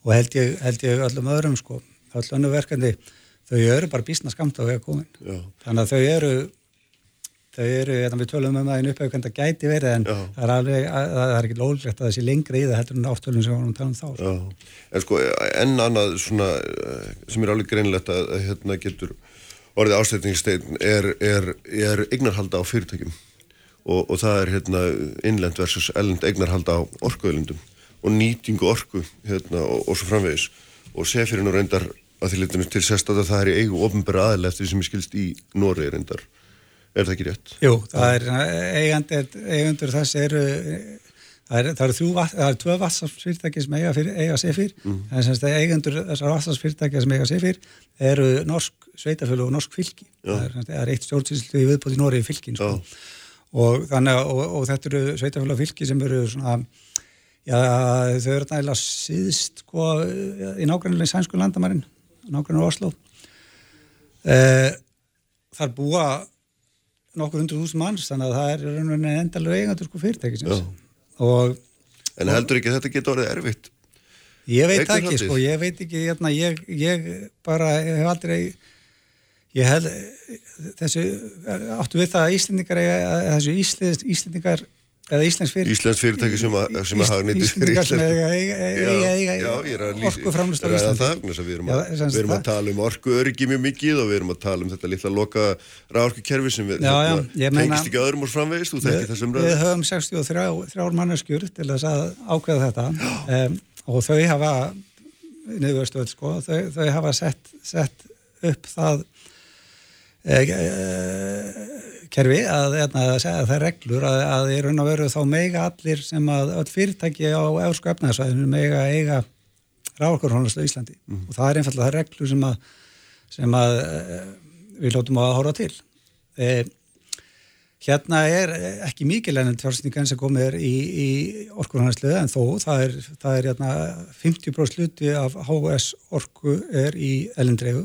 og held, ég, held ég öllum öðrum sko öll önnu verkefni þau eru bara bísna skamt á vega komin Já. þannig að þau eru þau eru, hérna, við tölum um það einu upphau hvernig það gæti verið en það er, alveg, það er ekki lólegt að það sé lengri í það heldur en áttölum sem við varum að tala um þá sko. En sko, enn annað svona, eh, sem er alveg greinlegt að hérna getur orðið ástætningstegn er, er, er eignarhalda á fyrirtækjum. Og, og það er hérna innlend versus ellend eignarhalda á orkuöðlundum og nýtingu orku hérna og, og svo framvegis. Og sefirinn og reyndar að því litinu til sérst að það er í eigu ofnbæra aðlega eftir því sem ég skilst í Nóri reyndar. Er það ekki rétt? Jú, það er eigandur, eigandur þess eru það eru er tvö vatsafsfyrirtæki sem eiga, fyrir, eiga sefir mm. en semst að eigandur þessar vatsafsfyrirtæki sem eiga sefir eru norsk sveitafjölu og norsk fylki. Það er, það er eitt stjórnsýslu í viðbóti Nóri fylkin sko. og, þannig, og, og þetta eru sveitafjölu og fylki sem eru svona já, þau eru nægilega síðst sko, í nákvæmlega sænsku landamærin nákvæmlega Oslo eh, þar búa nokkur hundru þúsund manns þannig að það er endalega eigandur sko fyrirtækisins og, En heldur ekki að þetta getur orðið erfitt? Ég veit Ekkur ekki sko, ég veit ekki hérna, ég, ég bara ég hef aldrei ég held þessu áttu við það að Íslendingar þessu Íslendingar eða Íslands fyrirtæki. Íslands fyrirtæki sem að, að hafa nýttið fyrir Íslands orku framlust á Íslandi. við erum, að, við erum að tala um orku öryggi mjög mikið og við erum að tala um þetta litla loka ráorku kerfi sem við tengist ekki öðrum úr framvegist við höfum 63 manneskjur til þess að ákveða þetta. Um, og þau hafa niðurvöstuð sko, þau, þau hafa sett, sett upp það eða e, kerfi að, að, að það er reglur að, að í raun og veru þá meiga allir sem að öll fyrirtæki á eurósku efnaðsvæðinu meiga eiga rákurhónast á Íslandi. Mm -hmm. og það er einfallega það reglur sem að sem að e, við lótum að hóra til. E, Hérna er ekki mikið lennend fjárfæstingan sem komið er í, í orkurhannarslu en þó það er, það er hérna, 50% sluti af HS orku er í ellendreifu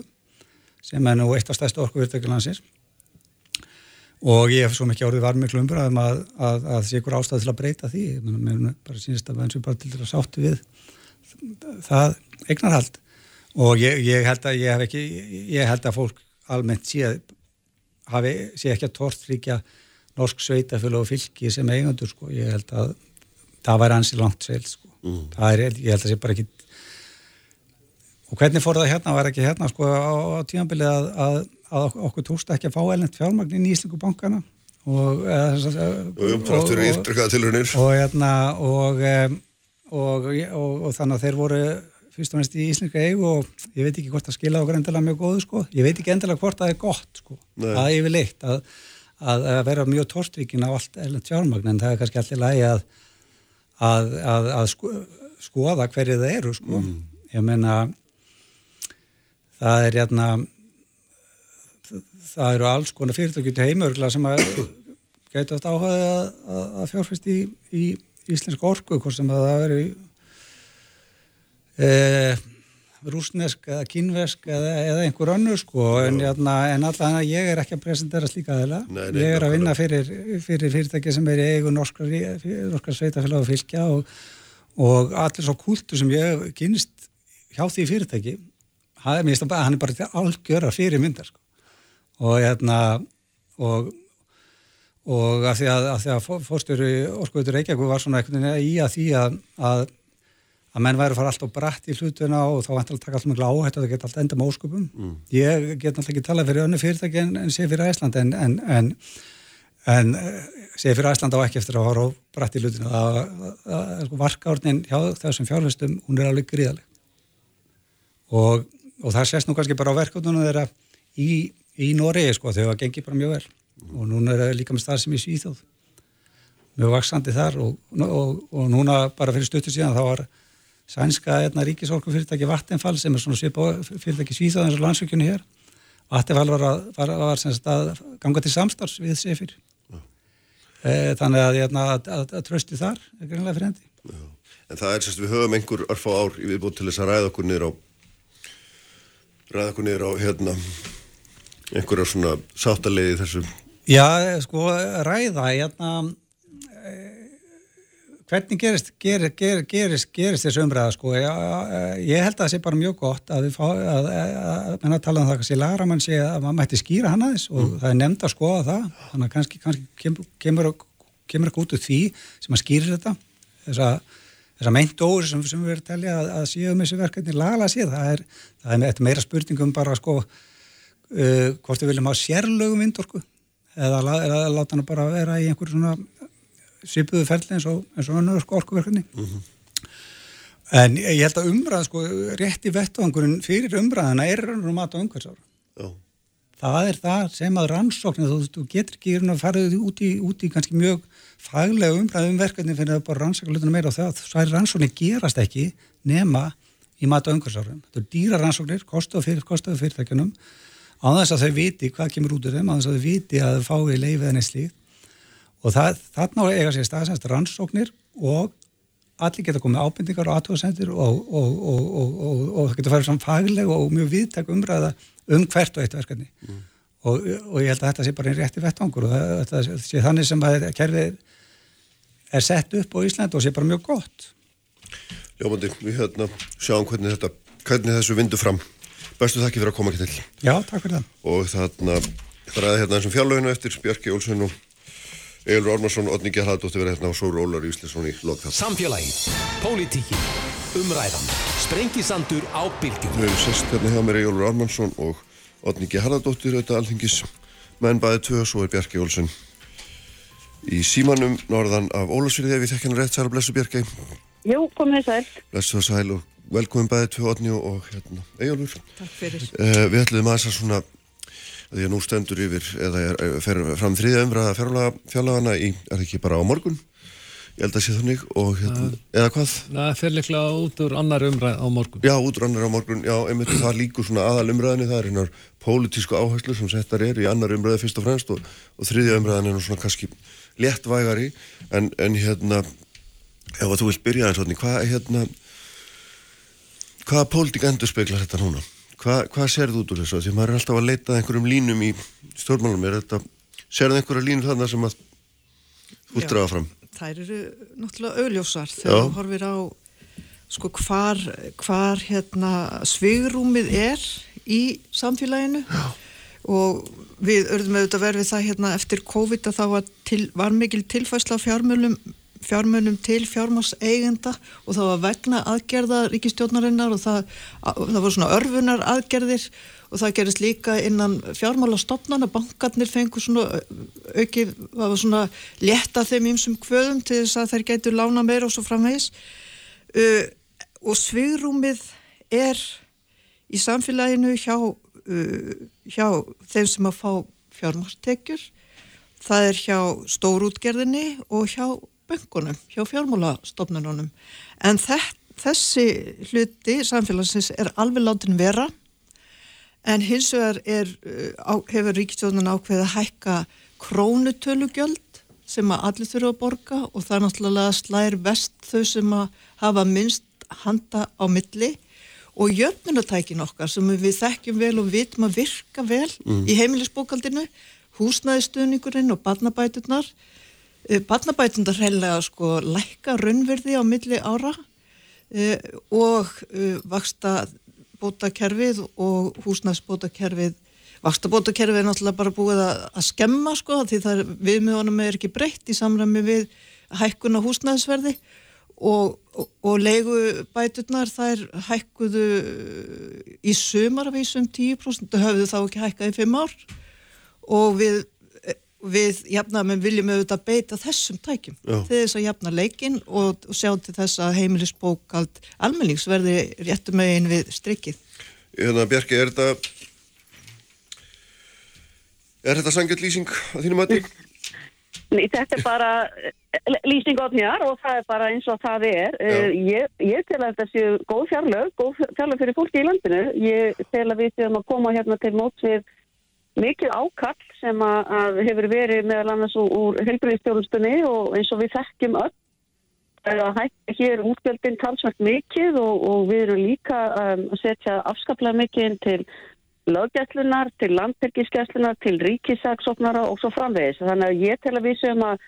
sem er nú eitt af stærsta orkuvirtökjalansins og ég hef svo mikið orðið varmið klumbur að það að, að sé ykkur ástæð til að breyta því. Mér bara sínist að og bara til að sáttu við það eignarhald. Og ég, ég held að ég hef ekki ég held að fólk almennt sé, hafi, sé ekki að tortfríkja norsk sveitafjölu og fylki sem eigandur sko, ég held að það væri ansi langt seil sko, mm. er, ég held að það sé bara ekki og hvernig fór það hérna, var ekki hérna sko á, á tímanbilið að, að, að okkur tókst ekki að fá elnett fjármagnin í Íslingu bankana og og, og, og hérna og, og og þannig að þeir voru fyrst og næst í Íslinga eigu og ég veit ekki hvort það skila okkur endilega mjög góðu sko, ég veit ekki endilega hvort það er gott sko, Nei. er yfirleitt að að, að vera mjög tórstvíkin á allt erlend fjármagn en það er kannski allir lægi að, að, að sko, skoða hverju það eru sko. Mm. Ég meina það er hérna það eru alls konar fyrirtökjum heimörgla sem að geta átt áhuga að fjárfæst í, í íslensk orku, hvort sem að það veri eða rúsnesk eða kínvesk eða, eða einhver önnur sko. En, hérna, en alltaf ég er ekki að presentera slíka aðeila ég er að vinna fyrir, fyrir fyrirtæki sem er í eigu norskar, norskar sveitafélag og fylgja og, og allir svo kúltu sem ég kynist hjá því fyrirtæki hann er, hann er bara algjöra fyrir myndar sko. Og hérna og og af því að, að fórstjóru Orskvöldur Reykjavík var svona eitthvað í að því að, að að menn væri að fara alltaf brætt í hlutuna og þá vantilega taka alltaf mjög áhætt og það geta alltaf enda með ósköpum. Mm. Ég get alltaf ekki talað fyrir önnu fyrirtæki en, en sé fyrir Æsland en, en, en, en sé fyrir Æsland á ekki eftir að fara brætt í hlutuna. Það, það, sko, varkaórnin hjá þessum fjárfæstum, hún er alveg gríðaleg. Og, og það sést nú kannski bara á verkefnunum þeirra í, í Noregi sko, þau hafa gengið bara mjög vel. Og núna er það líka með stað sem í Svíþjóð. Mjög vaksandi þar og, og, og núna bara fyrir stuttu síðan þá var sænska hérna, ríkisorku fyrirtæki Vattenfall sem er svona svipa fyrirtæki Svíþaðans og landsökjunni hér Vattenfall var, að, var, var að ganga til samstarfs við Sefir ja. e, þannig að, hérna, að, að, að trösti þar er greinlega fyrir hendi ja. En það er sérst við höfum einhver örf á ár í viðbútt til þess að ræða okkur niður á ræða okkur niður á hérna einhverja svona sáttalegi þessu Já, sko, ræða hérna Hvernig gerist, ger, ger, gerist, gerist þessu umræða sko? Ég, ég held að það sé bara mjög gott að við fá, að, að að tala um það kannski lagaramann sé að maður mætti skýra hann aðeins og mm. það er nefnd að skoða það, þannig að kannski, kannski kemur, kemur, kemur ekki út úr því sem að skýrir þetta, þessa, þessa meintdóri sem, sem við erum að telja að, að séum þessu verkefni lagala séð, það er, það er meira spurningum bara sko uh, hvort við viljum hafa sérlögum vindorku eða, eða láta hann bara vera í einhverjum svona svipuðu ferli eins og, og önnur orkuverkefni. Mm -hmm. en ég held að umræða sko rétt í vettvangurinn fyrir umræðina er raunum mat á umhversára oh. það er það sem að rannsóknir þú, þú getur ekki að fara út í, út í kannski mjög faglega umræðum verkefni fyrir að bara rannsaka hlutuna meira og það, það er rannsóknir gerast ekki nema í mat á umhversárum þetta er dýra rannsóknir, kostuðu fyrir, kostuðu fyrirtækjunum á þess að þau viti hvað kemur út af þeim, á þess að þau viti að þau fái leifið en eitt slíkt. Og það, þarna eiga sér staðsænst rannsóknir og allir geta komið ábyrningar og aðtóðsendir og, og, og, og það geta farið saman fagleg og mjög viðtak umræða um hvert og eitt verkefni. Mm. og ég held að þetta sé bara einn rétti vettvangur og þetta sé þannig sem að kerfið er sett upp á Ísland og sé bara mjög gott. Ljófandi, við hérna sjáum hvernig þetta hvernig þessu vindu fram bestu þakki fyrir að koma ekki til Já, takk fyrir það og þarna, það er hérna eins og fjárlöginu eftir Björki Olsson og Egilur Ormarsson, Otni Gerhardóttir verið hérna og Sóru Ólar Íslesson í lokþátt. Samfélagið, pólitíkin, umræðan, sprengisandur á bylgjum. Þau hefur sest hérna hjá mér Egilur Ormarsson og Otni Gerhardóttir, auðvitað alþingis menn bæði tvö, svo er Bjarki Olsson í símanum norðan af Ólarsfyrði, ef þekk hennar rétt, sæl og blessu Bjarki. Jú, komið sæl. Blessu og sæl og velkomin bæði tvö, Otni og hérna, Egilur. Takk fyrir. Uh, við ætlum að þess að svona því að nú stendur yfir eða er, fer fram þriðja umræða fjárlagana í, er ekki bara á morgun ég held að sé þannig og hérna, eða hvað? Það fer líklega út úr annar umræð á morgun Já, út úr annar á morgun, já, einmitt það líkur svona aðal umræðinni, það er einar pólitísku áherslu sem settar er í annar umræði fyrst og fremst og, og þriðja umræðin er nú svona kannski léttvægari en, en hérna ef að þú vilt byrja eins og hérna, hvað hérna hvaða pólitík endur speiklar þetta núna? Hva, hvað serðu út úr þessu? Því maður er alltaf að leita einhverjum línum í stjórnmálum, er þetta serðu einhverja línur þarna sem að þú draga fram? þær eru náttúrulega augljósar þegar þú horfir á sko hvar, hvar hérna svigrúmið er í samfélaginu Já. og við örðum auðvitað verfið það hérna eftir COVID að það var, til, var mikil tilfæsla fjármjölum fjármjölum til fjármás eigenda og það var vegna aðgerða ríkistjórnarinnar og það, það var svona örfunar aðgerðir og það gerist líka innan fjármálastofnana, bankarnir fengur svona aukið, það var svona létta þeim ímsum kvöðum til þess að þær getur lána meira og svo framvegis. Uh, og svigrúmið er í samfélaginu hjá, uh, hjá þeim sem að fá fjármálstekjur það er hjá stórútgerðinni og hjá böngunum, hjá fjármálastofnununum en þess, þessi hluti samfélagsins er alveg látin vera en hins vegar er, uh, hefur ríkistjóðun ákveðið að hækka krónutölugjöld sem að allir þurfa að borga og það er náttúrulega slæðir vest þau sem að hafa minnst handa á milli og jöfnunatækin okkar sem við þekkjum vel og vitum að virka vel mm. í heimilisbókaldinu, húsnæðistöðningurinn og barnabæturnar. Uh, barnabæturnar heilega sko lækka raunverði á milli ára uh, og vaksta bótakerfið og húsnæðsbótakerfið Vakstabótakerfið er náttúrulega bara búið að, að skemma sko því það viðmiðunum er ekki breytt í samræmi við hækkuna húsnæðsverði og, og, og leigubæturnar þær hækkuðu í sumarvísum 10% höfðu þá ekki hækkað í 5 ár. Og við við jafnamenn viljum auðvitað beita þessum tækjum Já. til þess að jafna leikin og, og sjá til þess að heimilisbókald almennings verði réttum megin við strikkið. Hérna Bjarki, er þetta er þetta sangjart lýsing á þínum aðeins? Nei, þetta er bara eh, lýsing þér og það er bara eins og það er. Uh, ég, ég tel að þetta séu góð fjárlög, góð fjárlög fyrir fólki í landinu. Ég tel að við séum að koma hérna til móts við mikið ákall sem að, að hefur verið meðal annars úr helbriðstjórnstunni og eins og við þekkjum öll hér útgjöldin talsvægt mikið og, og við erum líka um, að setja afskaplega mikið til löggæslunar, til landbyrgiskæslunar, til ríkisaksóknara og svo framvegis. Þannig að ég tel að við sem að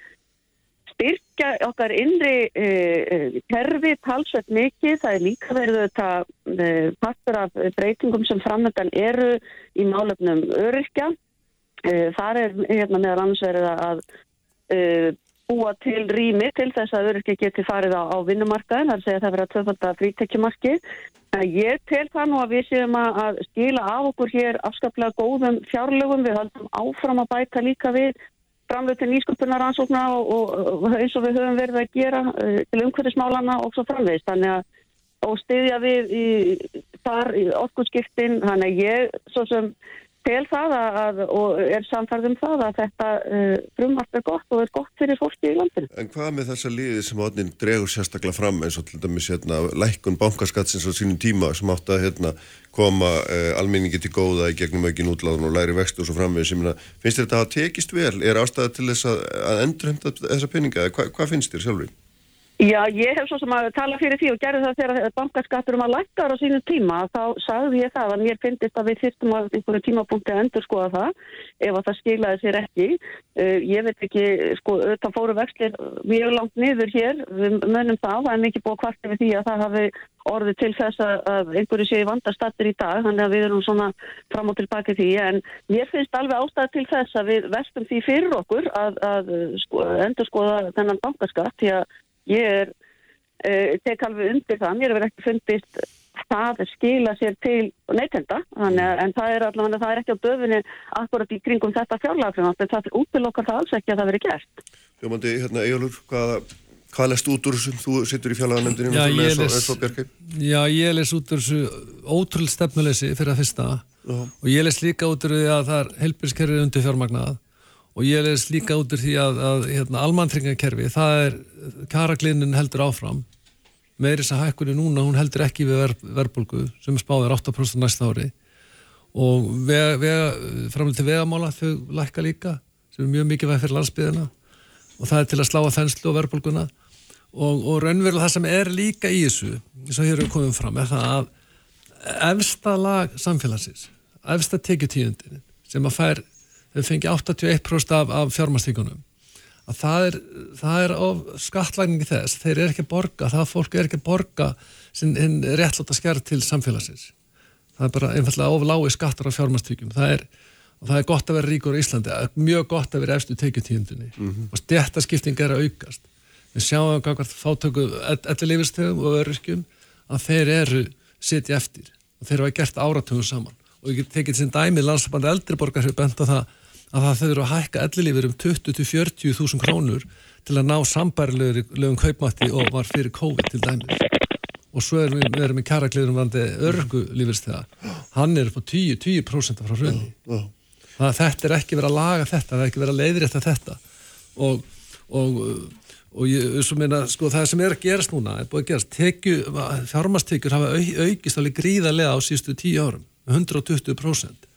styrkja okkar innri uh, kerfi talsveit mikið. Það er líka verið þetta uh, partur af breytingum sem framöndan eru í málefnum öryrkja. Uh, þar er hérna meðal annars verið að búa til rými til þess að öryrkja geti farið á, á vinnumarkaðin. Það er að það verið að töfalda frítekjumarki. Ég tel það nú að við séum að skila af okkur hér afskaplega góðum fjárlögum. Við haldum áfram að bæta líka við framveg til nýsköpunaransókna og, og, eins og við höfum verið að gera uh, til umhverfismálana og svo framvegist þannig að og stiðja við í, þar í orkunskiptin þannig að ég svo sem tel það að, og er samfærðum það að þetta uh, frumvart er gott og er gott fyrir fólki í landinu. En hvað með þessa liði sem átnin dregur sérstaklega fram eins og til dæmis hérna, lækkun bankaskatsins á sínum tíma sem átt að hérna, koma uh, almenningi til góða í gegnum aukin útláðun og læri vextu og svo framvegð sem finnst þetta að tekist vel? Er ástæða til þess að, að endurhemta þessa peninga? Hva, hvað finnst þér sjálfur? Já, ég hef svo sem að tala fyrir því og gerði það þegar bankaskattur um að lækka á sínu tíma, þá sagði ég það að mér finnist að við þyrstum á einhverju tímapunkti að endur skoða það ef að það skilaði sér ekki. Uh, ég veit ekki, sko, það fóru vexlir mjög langt niður hér, við mönnum það, það er mikið búið að kvarta við því að það hafi orðið til þess að einhverju séu vandastattir í dag, þannig að við erum svona fram og tilbaki því, en ég finnst alveg ástæði til þess að við vestum því fyrir okkur að, að sko, endur skoða þennan bankaskatt, því að ég er uh, tek alveg undir það, mér hefur ekki fundist það skila sér til neytenda, en það er allavega það er ekki á döfunni akkurat í kringum þetta fjárlagafrjóðan, en það er útlokkar það alls ekki að það veri gert. Jómandi, hérna Ejólur, hvað, hvað lest út úr þessu? Þú sittur í fjárlaganemndinu Já, ég les, já, ég les út úr þessu ótrúld stefnuleysi fyrir að fyrsta Já. og ég les líka út úr því að það er helbilskerrið undir fjármagnað og ég leðist líka út úr því að, að hérna, almantringakerfi, það er karaglinin heldur áfram. Meirins að hækkunni núna, hún heldur ekki við ver, verbulgu sem spáðir 8% næsta ári. Og vega, vega, framlega til vegamála þau lækka líka sem er mjög mikið væg fyrir landsbyðina og það er til að slá að þenslu og verbulguna og, og raunverulega það sem er líka í þessu, eins og hér er komið fram er það að efsta lag samfélagsins, efsta tekjutíundin sem að fær þau fengi 81% af, af fjármastíkunum að það er, það er of skattlægningi þess, þeir eru ekki að borga það fólk er ekki að borga hinn réttláta skjær til samfélagsins. Það er bara einfallega of lági skattar af fjármastíkum, það er og það er gott að vera ríkur í Íslandi, mjög gott að vera efstu teikjutíundinni mm -hmm. og stjættaskipting er að aukast. Við sjáum hvað fátöku ellilífistegum og öryrkjum að þeir eru sitja eftir. Og þeir eru að gert áratögu saman. Og ég tekið sem dæmi landsbandi eldriborgar bent á það að það eru að hækka ellilífur um 20-40 þúsund krónur til að ná sambærilegum kaupmætti og var fyrir COVID til dæmis. Og svo erum við, við erum í karagliðurum vandi örgu lífistega hann er upp á 10-10% frá hrunni þannig að þetta er ekki verið að laga þetta það er ekki verið að leiðri eftir þetta. Og, og, og ég, meina, sko, það sem er að gerast núna er búið að gerast. Fjármastekjur hafa au, aukist alveg gríðarlega á sístu 10 árum 120%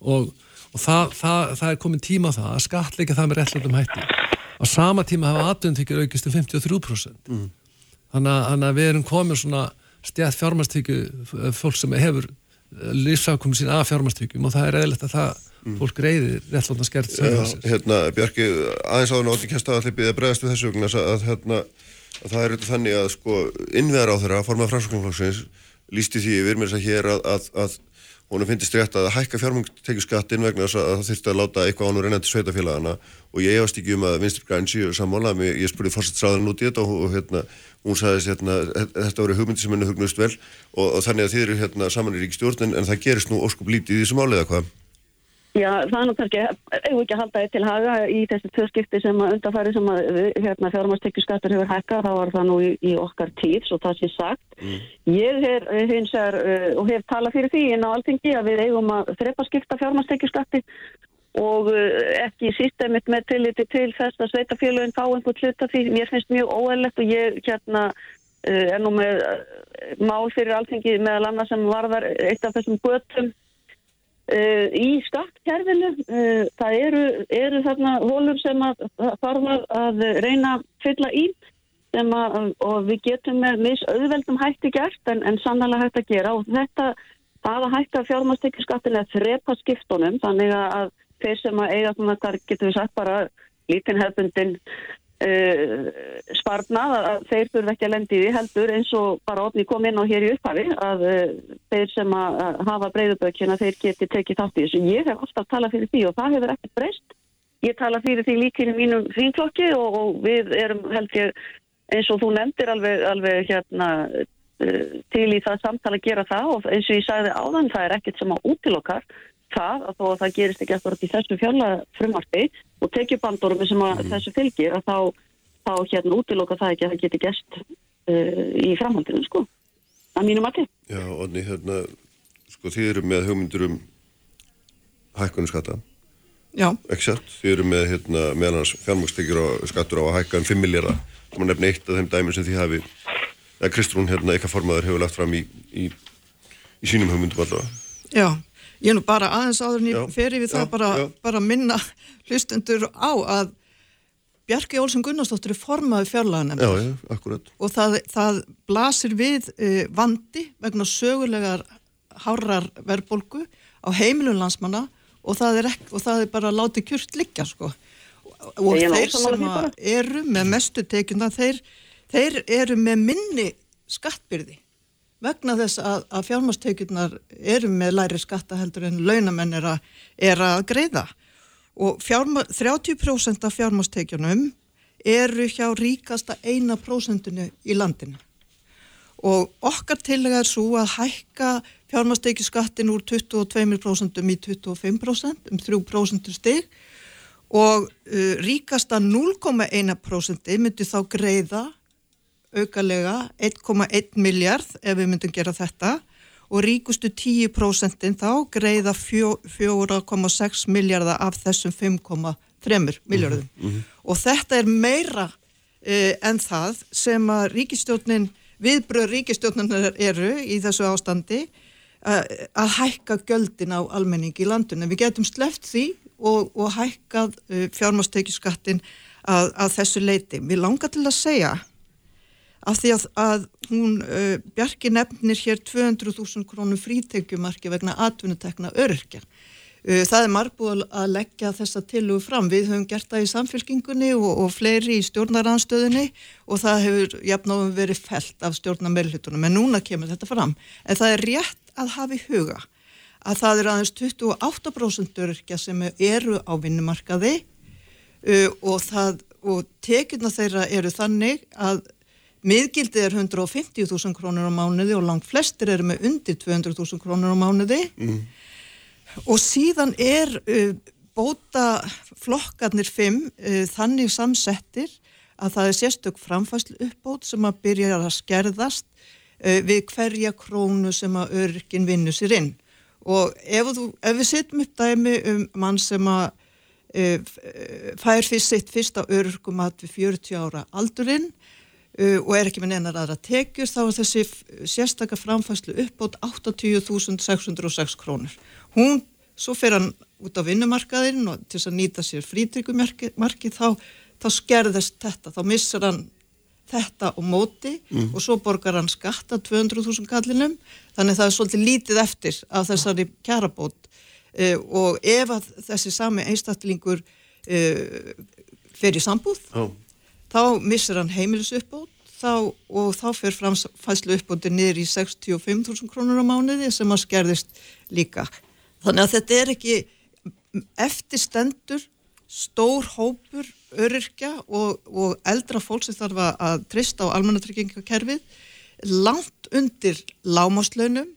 og og það, það, það er komin tíma það að skatleika það með réttlandum hætti á sama tíma hafa atvinnþykjur aukist til 53% mm. þannig að við erum komin svona stjætt fjármæstíku fólk sem hefur eh, lífsafkominn sín af fjármæstíkum og það er eðlert að það mm. fólk reyðir réttlandum skert Hérna Bjarki, aðeins áður nátti kæsta að að bregðast við þessu að, að, hérna, að það er auðvitað þannig að sko innveðar á þeirra, formað framsóknarflokksins lísti því yfir mér að hér að, að hún finnst rétt að hækka fjármjöngtekjuskattin vegna þess að það þurfti að láta eitthvað ánur reynandi sveitafélagana og ég efast ekki um að Vinstri Græn síður sammála. Ég spurði fórsettsræðan út í þetta og, og hérna, hún sagðist hérna, þetta voru hugmyndi sem henni hugnust vel. Og, og þannig að þið eru hérna, saman í ríkistjórn en, það gerist nú óskup lítið í þessu máli eða hvað? Já, það er nú kannski, eigum ekki að halda þið til haga í þessi tvörskipti sem að undarfæri sem að hérna, fjármastekjuskattur hefur hækkað, þá var það nú í, í okkar tíð, svo það sé sagt. Mm. Ég hef hins vegar uh, og hef talað fyrir því inn á alltingi að við eigum að þrepa skipta fjármastekjuskatti og uh, ekki sístemit með tilliti til þess að sveitafélagin fá einhvern hluta því mér finnst mjög óæðilegt og ég hérna uh, er nú með mál fyrir alltingi meðal annað sem varðar eitt af þessum göttum Uh, í skattkerfinu uh, það eru, eru þarna hólur sem að þarf að reyna að fylla í að, og við getum með misauðveldum hætti gert en, en sannlega hægt að gera. Og þetta, það að hætta fjármastekjaskattin er þrepa skiptunum þannig að þeir sem að eiga svona, þar getur við sagt bara lítinn hefbundin Uh, sparnað að þeir þurfa ekki að lendi því heldur eins og bara ofni kom inn á hér í upphafi að uh, þeir sem að, hafa breyðubökina þeir geti tekið þátt í þessu. Ég hef alltaf talað fyrir því og það hefur ekkert breyst. Ég tala fyrir því líkinu mínum þínklokki og, og við erum held ég eins og þú nefndir alveg, alveg hérna uh, til í það samtala að gera það og eins og ég sagði áðan það er ekkert sem á útilokkar það að þó að það gerist ekki eftir þessu fjalla frumarfi og tekjubandorum sem mm. þessu fylgir að þá, þá hérna útiloka það ekki að það geti gæst uh, í framhaldinu sko. Að mínu mati. Já, Odni, hérna sko þið eru með hugmyndur um hækkunum skatta Já. Exakt, þið eru með hérna meðan fjármögstekjur og skattur á að hækka um 5 miljardar sem að nefna eitt af þeim dæmin sem þið hafi að Kristrún hérna eitthvað formaður hefur lagt fram í, í, í sínum hugmyndum allavega Já Ég nú bara aðeins áður en ég fer yfir það bara, bara minna hlustendur á að Bjarki Olsson Gunnarsdóttir er formaði fjárlagan og það, það blasir við uh, vandi vegna sögulegar hárar verðbólgu á heimilun landsmanna og það er, ekki, og það er bara látið kjört liggja sko. og, og þeir sem eru með mestu tekjuna þeir, þeir eru með minni skattbyrði vegna þess að, að fjármastekjurnar eru með læri skattaheldur en launamenn er að, er að greiða. Og fjárma, 30% af fjármastekjunum eru hjá ríkasta eina prósentinu í landinu. Og okkar tillega er svo að hækka fjármastekjuskattin úr 22% í 25% um 3% stig. Og uh, ríkasta 0,1% myndi þá greiða aukalega 1,1 miljard ef við myndum gera þetta og ríkustu 10% þá greiða 4,6 miljardar af þessum þremur miljörðum mm -hmm. og þetta er meira uh, en það sem að ríkistjórnin, viðbröð ríkistjórninar eru í þessu ástandi uh, að hækka göldin á almenning í landun en við getum sleft því og, og hækkað uh, fjármástekjuskattin að, að þessu leiti. Mér langar til að segja af því að, að hún uh, Bjarki nefnir hér 200.000 krónum frítekjumarki vegna atvinnutekna örkja. Uh, það er margbúið að leggja þessa tilugu fram. Við höfum gert það í samfélkingunni og, og fleiri í stjórnaranstöðinni og það hefur jafnáðum verið felt af stjórnarmeilhutunum en núna kemur þetta fram. En það er rétt að hafa í huga að það er aðeins 28% örkja sem eru á vinnumarkaði uh, og, og tekjurna þeirra eru þannig að Miðgildið er 150.000 krónur á mánuði og langt flestir eru með undir 200.000 krónur á mánuði mm. og síðan er uh, bóta flokkarnir 5 uh, þannig samsettir að það er sérstök framfæslu uppbót sem að byrja að skerðast uh, við hverja krónu sem að örkin vinnu sér inn og ef, þú, ef við setjum upp dæmi um mann sem að uh, fær fyrst sitt fyrsta örkum að við 40 ára aldurinn Uh, og er ekki með neinar aðra tekjur þá er þessi sérstakar framfæslu uppbót 80.606 krónur. Hún, svo fer hann út á vinnumarkaðinn og til að nýta sér frítryggumarki þá, þá skerðist þetta, þá missar hann þetta og móti mm. og svo borgar hann skatta 200.000 kallinum þannig það er svolítið lítið eftir af þessari kjarabót uh, og ef að þessi sami einstaklingur uh, fer í sambúð oh þá missir hann heimilis uppbót þá, og þá fyrir framfæslu uppbóti niður í 65.000 krónur á mánuði sem að skerðist líka. Þannig að þetta er ekki eftirstendur, stór hópur, öryrkja og, og eldra fólk sem þarf að trista á almannatryggingakerfið langt undir lámáslaunum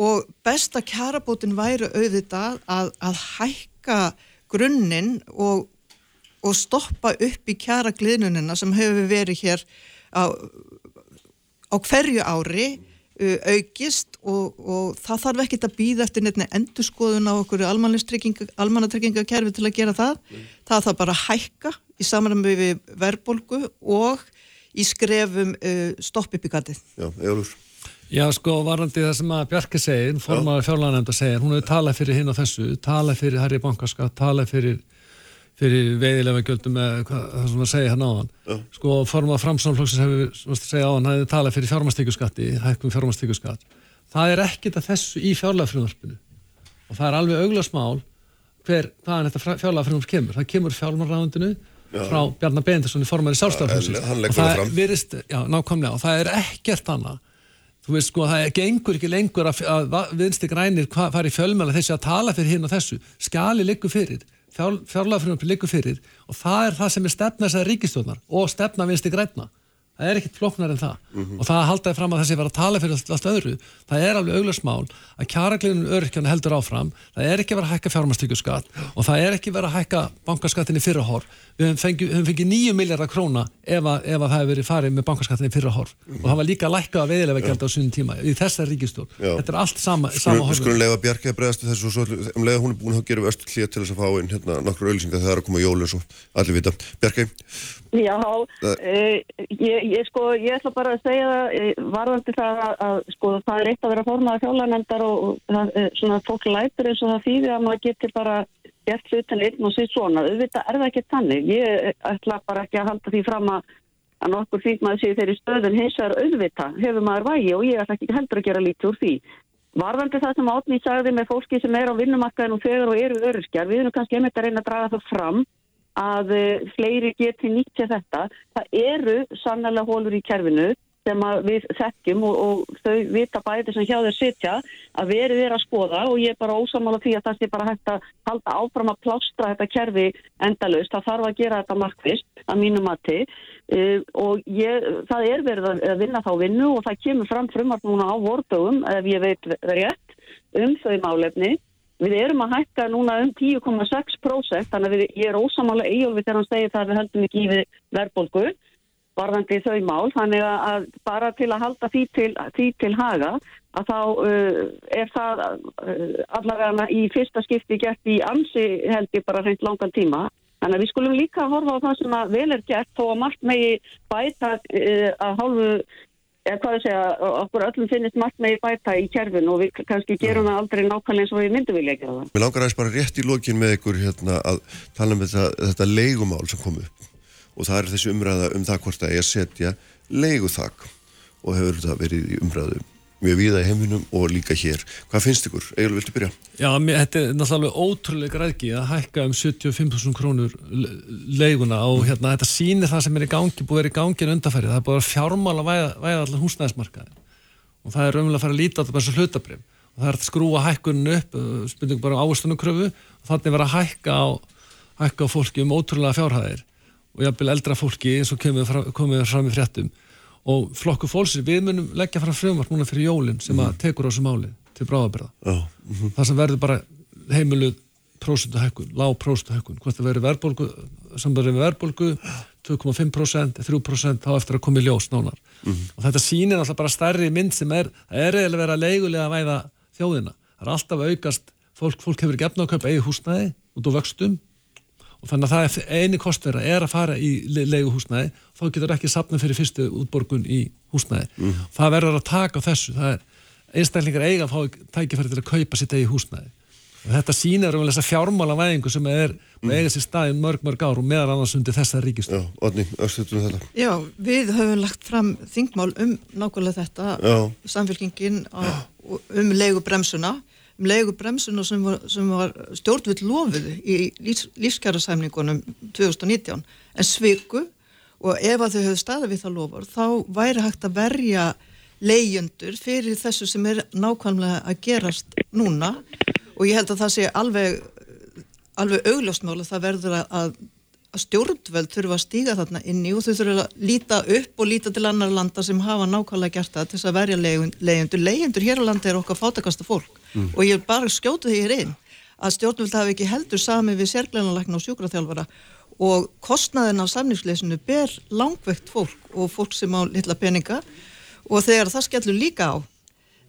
og besta kjarabótin væri auðvitað að, að hækka grunninn og og stoppa upp í kjara gliðnunina sem hefur verið hér á, á hverju ári aukist og, og það þarf ekkit að býða eftir nefni endurskoðun á okkur almannatryggingakerfi til að gera það. Mm. Það þarf bara að hækka í samanlega við verbolgu og í skrefum uh, stopp upp í gatið. Já, Jólur. Já, sko, varandi það sem að Bjarki segir, formadur fjárlæðanemnda segir, hún hefur talað fyrir hinn og þessu, talað fyrir Harry Bankarskatt, talað fyrir fyrir veiðilega gjöldum með það sem að segja hérna á hann uh. sko formað framsámflokksins hefur segja á hann, hefur talað fyrir fjármastíkuskatti hækkum fjármastíkuskatt það er ekkit að þessu í fjárlagafrjóðarspinu og það er alveg auglasmál hver, hvaðan þetta fjárlagafrjóðars kemur. Það kemur fjármarraðundinu frá Bjarnar Beindarsson í formaði sálstafljóðsins og það er virist, já, nákvæmlega. Og það er ekkert annað. Þú veist sko, það gengur ekki lengur að, að viðstik rænir fari fjölmjöla þessi að tala fyrir hinn og þessu. Skali liggur fyrir fjárlagafrjóðan líkur fyrir og það er það sem er stefna þessari ríkistjóðnar og stefna vinsti græna það er ekkit floknar en það. Mm -hmm. og það haldaði fram að þessi var að tala fyrir allt öðru það er alveg auglösmál að kjaragliðinu örkjana heldur áfram. Það er ekki verið að hækka fjármastíkuskatt og það er ekki verið að hækka bankaskattinni fyrir horf við höfum fengið, fengið 9 miljardar króna ef að, ef að það hefur verið farið með bankaskattinni fyrir horf mm -hmm. og það var líka lækkað að veðilega gælda á sunnum tíma í þessari ríkistjórn þetta er allt sama, sama horf skulum leiða Bjarki að bregðast þessu og svo um leiða hún er búin að gera östu hlýja til þess að fá inn hérna, nokkur ölsingar þegar það er að koma jól eins og allir vita. Bjarki Já, uh, ég, ég, sko, ég ætla bara að segja það varðandi það að, að sko, það er eitt að vera formaði fjálagnendar og, og það, svona fólk lætur eins og það þýðir að maður getur bara gert hlutin einn og sér svona. Auðvitað er það ekki tannig. Ég ætla bara ekki að halda því fram að, að nokkur fyrir maður séu þeirri stöðun hins er auðvitað, hefur maður vægi og ég ætla ekki heldur að gera lítið úr því. Varðandi það sem átnýtt sagði með fólki sem er á vinnumarkaðin og þegar og eru öryrkjar, við erum kannski einmitt að reyna að draga það fram að eh, fleiri geti nýtt sér þetta. Það eru sannlega hólur í kerfinu sem við þekkjum og, og þau vita bæði sem hjá þeir sitja að verið er að skoða og ég er bara ósamála því að það sé bara hægt að halda áfram að plástra þetta kerfi endalust. Það þarf að gera þetta markvist að mínu mati uh, og ég, það er verið að vinna þá vinnu og það kemur fram frumart núna á vordögum ef ég veit rétt um þau málefni Við erum að hækka núna um 10,6% þannig að við, ég er ósamála eigjólfi þegar hann segir það að við höldum ekki í verðbólgu varðandi þau mál, þannig að bara til að halda því til, því til haga að þá uh, er það uh, allavega í fyrsta skipti gert í ansi held ég bara reynd langan tíma. Þannig að við skulum líka horfa á það sem að vel er gert þó að margt megi bæta uh, að hálfu, eða hvað ég segja, okkur öllum finnist margt megi bæta í kerfin og við kannski gerum það aldrei nákvæmlega eins og við myndum vilja gera það. Mér langar aðeins bara rétt í lokin með ykkur hérna, að tala um þetta, þetta leigumál sem kom upp. Og það er þessi umræða um það hvort að ég setja leiguþak. Og hefur þetta verið í umræðu mjög viða í heiminum og líka hér. Hvað finnst ykkur? Egil, viltu byrja? Já, mér, þetta er náttúrulega ótrúlega græðki að hækka um 75.000 krónur leiguna og hérna þetta sýnir það sem er í gangi, búið vera í gangi en undarfærið. Það er búið að fjármála væða, væða allar húsnæðismarkaði og það er raunverulega að fara að líta á þetta bara svo hlutabrif og það er að skrúa hækkuninu upp, uh, spurningu bara á ávastunarkröfu og þannig vera að hækka á, hækka á fólki um ótrúlega fjárhæðir og jáfnvel eldra fólki eins og komið fram í fréttum og flokku fólksir, við munum leggja fram frumvart núna fyrir jólinn sem að mhm. tekur á þessu máli til bráðaberða oh. mm -hmm. það sem verður bara heimiluð prósunduhækkun, lág prósunduhækkun hvort það verður verðbólgu, samverður með verðbólgu 2,5%, 3% þá eftir að koma í ljós nánar mm -hmm. og þetta sýnir alltaf bara stærri mynd sem er það er eiginlega verið að leigulega að væða þjóðina, það er alltaf aukast fólk, fólk hefur gefna á köp eigi húsnæði út á vöxtum og þannig að það er eini kostverða er að fara í leiguhúsnæði þá getur ekki sapna fyrir fyrstu útborgun í húsnæði. Mm. Það verður að taka á þessu, það er einstaklingar eiga að fá tækifæri til að kaupa sitt eigi húsnæði og þetta sýnir um þess að fjármála væðingu sem er mm. eiga sér staðin mörg mörg ár og meðan annars undir þessa ríkist. Já, Odni, östutum þetta. Já, við höfum lagt fram þingmál um nákvæmlega þetta Já. samfélkingin á, um leigubremsuna um leigubremsuna sem var, var stjórnvill lofiðu í lís, lífskjárasæmningunum 2019 en sviku og ef að þau hefur staðið við það lofur þá væri hægt að verja leigjöndur fyrir þessu sem er nákvæmlega að gerast núna. Og ég held að það sé alveg alveg augljósmála það verður að, að stjórnveld þurfa að stíga þarna inni og þau þurfa að líta upp og líta til annar landa sem hafa nákvæmlega gert það til þess að verja leigjöndur leigjöndur hér á landi er okkar fátakasta fólk mm. og ég bara skjótu því hér inn að stjórnvöld hafi ekki heldur sami við sérglænanleikna og sjúkraþjálfara og kostnaðin af samningsleysinu ber langveikt fólk og fólk sem á litla peninga og þegar það skellur líka á,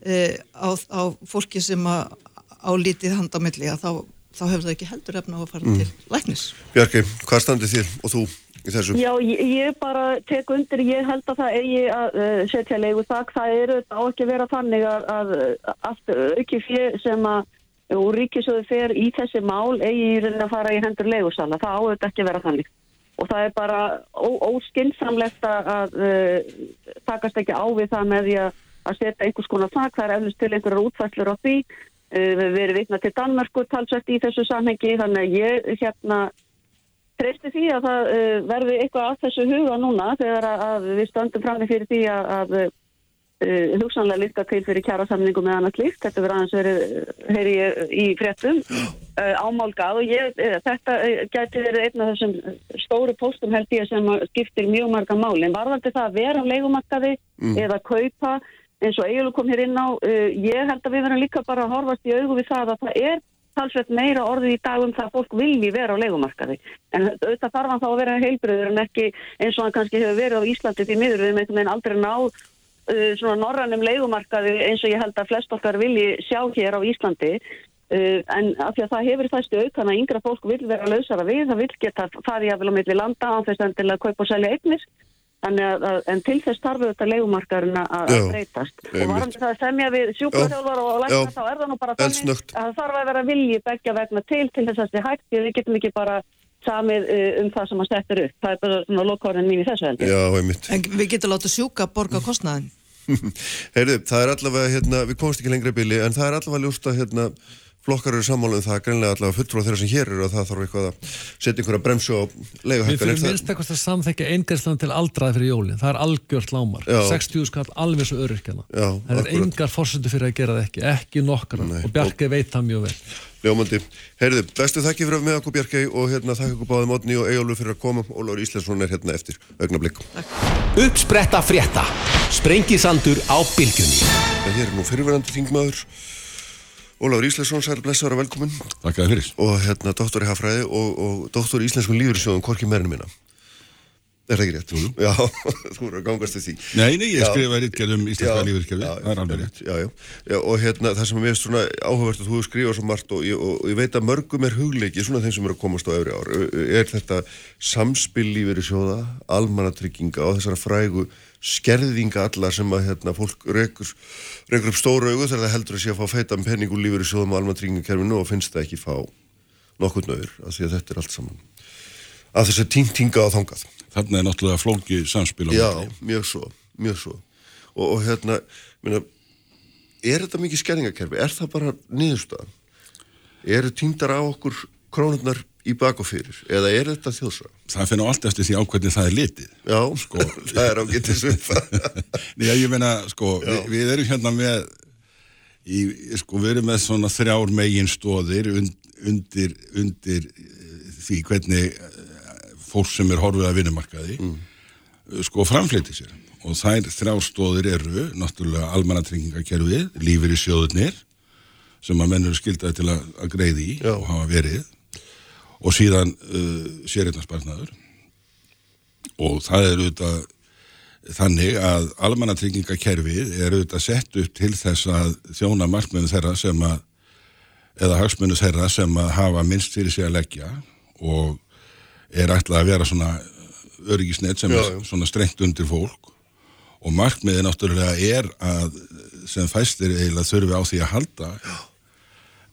e, á, á fólki sem á lítið handamilli að þá, þá hefur það ekki heldur efna á að fara mm. til læknis. Björki, hvað standið þér og þú? Já, ég, ég bara tek undir, ég held að það eigi að uh, setja leiðu þakk, það eru á ekki að vera þannig að, að allt auki fyrir sem að og ríkisöðu fer í þessi mál eigi í raunin að fara í hendur leigursala það áður ekki að vera þannig. Og það er bara óskynnsamlegt að uh, takast ekki á við það með því að setja einhvers konar þakk, það er eflust til einhverjar útfæslur á því. Uh, við erum vitna til Danmarku talsvægt í þessu samhengi þannig að ég hérna treysti því að það uh, verði eitthvað að þessu huga núna þegar að við stöndum fram með fyrir því að, að uh, hugsanlega líka til fyrir kjærasamningum með annað líkt. Þetta verður aðeins verið, heyri ég, í fréttum uh, ámálgað og ég, þetta gæti verið einn af þessum stóru póstum held ég sem skiptir mjög marga máli. En varðandi það að vera á leikumarkaði mm. eða kaupa eins og eiginlega kom hér inn á, ég held að við verðum líka bara að horfast í augu við það að það er talsveit meira orðið í dag um það að fólk vilji vera á leikumarkaði. En auðvitað þarf hann þá að vera heilbröður en ekki eins og hann kannski hefur verið á Íslandi því miður við með veginn aldrei náð uh, svona norrannum leikumarkaði eins og ég held að flest okkar vilji sjá hér á Íslandi. Uh, en af því að það hefur þæstu aukan að yngra fólk vil vera lausara við, það vil geta farið að vilja landa á þess að kaupa og selja eignir Að, en til þess tarfið þetta leikumarkarinn að breytast. Og varandi það að semja við sjúkvæðarþjálfar og lækna þá er það nú bara þannig að það þarf að vera vilji begja vegna til til þess að það er hægt því við getum ekki bara samið uh, um það sem að setja upp. Það er bara svona lokkórinn mín í þessu heldur En við getum látað sjúka að borga kostnaðin Heyrðu, það er allavega hérna, við komumst ekki lengra bíli en það er allavega ljústa hérna flokkar eru sammála um það greinlega allavega fulltrú á þeirra sem hér eru og það þarf eitthvað að setja einhverja bremsu á leiguhækkan. Við fyrir minnst eitthvað að samþekja eingærslan til aldraði fyrir jólinn, það er algjört lámar, 60 skall alveg svo öryrkjana. Það er engar fórsöndu fyrir að gera það ekki, ekki nokkara Nei, og Bjarki og... veit það mjög vel. Ljómandi, heyrðu, bestu þakki fyrir að með okkur Bjarki og hérna þakki okkur báðið mótni og Ejólfur fyrir að koma, Ólafur Íslandsson er hérna eftir. Augnablík. Ólafur Íslandsson, sæl blessaður og velkomin Takk að fyrir. Og hérna doktor í Hafræði og, og doktor í Íslenskun lífyrirsjóðum Korki Merinu minna. Er það ekki rétt? Jú. Já, þú eru að gangast til því. Nei, nei, ég skrifaði rítkjörð um íslenska lífeyriskerfi, það er alveg rétt. Já, já, já, og hérna það sem er mest svona áhugavert að þú skrifa svo margt og, og, og ég veit að mörgum er hugleiki, svona þeim sem eru að komast á öfri ár, er þetta samspill lífeyrissjóða, almanatrygginga og þessara frægu skerðinga allar sem að hérna fólk rekur, rekur upp stóru augu þegar það heldur að sé að fá feitan penning úr lífeyrissjóðum og almanatryggingakerfinu og finnst það ekki fá nokkur nöður, af því að þetta er allt saman að þess að týntinga á þangað Þarna er náttúrulega flóki samspil á Já, mjög svo, mjög svo og, og hérna, minna er þetta mikið skerningakerfi? Er það bara niðurstaðan? Eru týndar á okkur krónurnar í bak og fyrir? Eða er þetta þjóðsra? Það finnur allt eftir því ákveðin það er litið Já, sko, það er ágættið svipa Já, ég meina, sko, við, við erum hérna með í, sko, við erum með svona þrjár megin stóðir undir, undir því hvernig fólk sem er horfið að vinnumarkaði mm. sko framfleytið sér og þær þrjástóðir eru náttúrulega almannatryggingakerfið, lífur í sjóðunir sem að menn eru skildaði til að, að greiði í Já. og hafa verið og síðan uh, sérreitnarspartnaður og það er auðvitað þannig að almannatryggingakerfið er auðvitað sett upp til þess að þjóna markmiðum þeirra sem að eða hagsmunum þeirra sem að hafa minnst fyrir sig að leggja og er ætlað að vera svona öryggisnett sem já, já. er svona strengt undir fólk og markmiðið náttúrulega er að sem fæstir eiginlega þurfi á því að halda.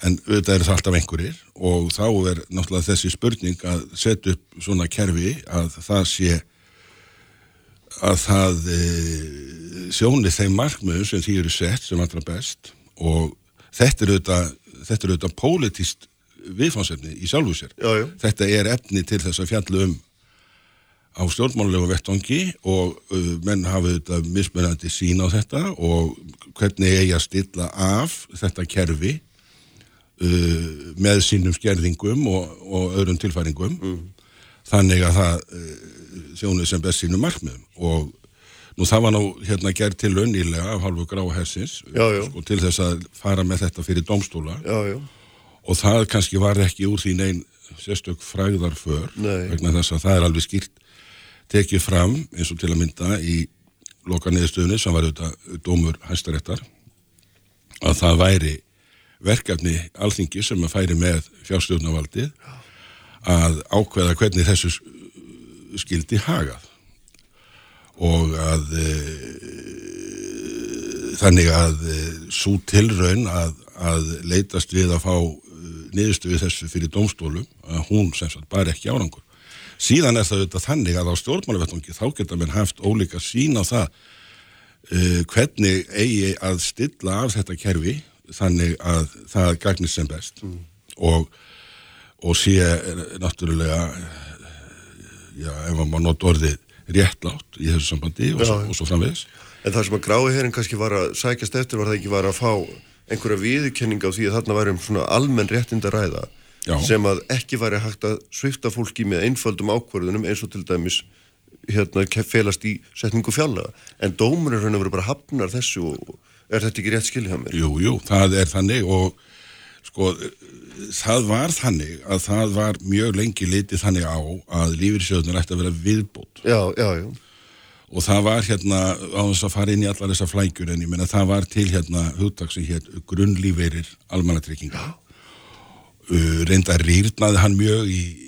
En auðvitað er það alltaf einhverjir og þá er náttúrulega þessi spurning að setja upp svona kerfi að það sé að það e, sjóni þeim markmiðum sem því eru sett sem allra best og þetta er auðvitað þetta er auðvitað pólitíst viðfánsefni í sjálfu sér. Já, já. Þetta er efni til þess að fjallu um á stjórnmálulegu vettongi og uh, menn hafa þetta mismunandi sín á þetta og hvernig eigi að stilla af þetta kerfi uh, með sínum skerðingum og, og öðrum tilfæringum mm. þannig að það uh, þjónuð sem best sínum markmiðum og nú það var nú hérna gerð til raunýlega af halvu gráhessins sko, til þess að fara með þetta fyrir domstóla já, já og það kannski var ekki úr því neinn sérstök fræðar för Nei. vegna þess að það er alveg skýrt tekið fram eins og til að mynda í loka neðstöðunni sem var auðvitað dómur hæstaréttar að það væri verkefni alþingi sem að færi með fjárstjórnavaldið að ákveða hvernig þessu skildi hagað. Og að e, þannig að e, svo tilraun að, að leitast við að fá niðurstuði þessu fyrir domstólum að hún sem sagt bara ekki árangur. Síðan er það auðvitað þannig að á stjórnmáluvettungi þá geta mér haft ólíka sín á það uh, hvernig eigi að stilla af þetta kerfi þannig að það gagnir sem best mm. og, og sé náttúrulega já, ef maður nótt orðið réttlátt í þessu sambandi og, já, svo, og svo framvegs En það sem að grái hérinn kannski var að sækjast eftir var það ekki var að fá einhverja viðkenning á því að þarna væri um svona almenn réttind að ræða Já. sem að ekki væri hægt að svifta fólki með einföldum ákvarðunum eins og til dæmis hérna felast í setningu fjalla en dómur er hérna verið bara hafnar þessu og er þetta ekki rétt skilja mér? Jú, jú, það er þannig og sko það var þannig að það var mjög lengi litið þannig á að lífyrsjöðunar ætti að vera viðbót. Já, já, já. Og það var hérna á þess að fara inn í allar þessar flækjur en ég menna það var til hérna hugtak sem hér grunnlífeyrir almannatrygginga. Uh, reynda rýrnaði hann mjög í, í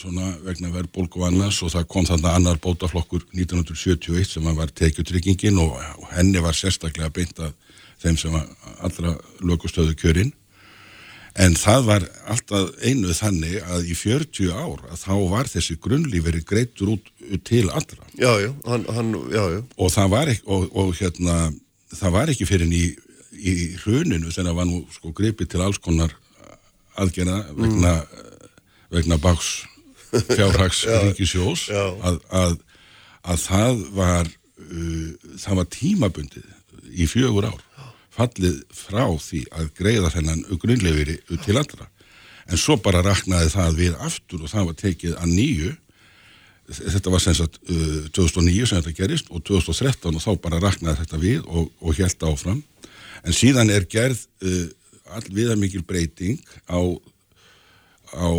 svona vegna verðbólk og annars og það kom þarna annar bótaflokkur 1971 sem var tekjutryggingin og, henni var sérstaklega beint að þeim sem allra lögustöðu kjörinn En það var alltaf einu þannig að í 40 ár að þá var þessi grunnlíferi greittur út til allra. Já, já, hann, hann, já, já. Og það var ekki, og, og hérna, það var ekki fyrir í, í hruninu þegar það var nú sko gripið til alls konar aðgerða vegna, mm. vegna báks fjárhags ríkisjós að, að, að það var, uh, það var tímabundið í fjögur ár fallið frá því að greiða þennan grunnleifiri til allra. En svo bara raknaði það við aftur og það var tekið að nýju. Þetta var sem sagt uh, 2009 sem þetta gerist og 2013 og þá bara raknaði þetta við og, og held áfram. En síðan er gerð uh, all viða mikil breyting á, á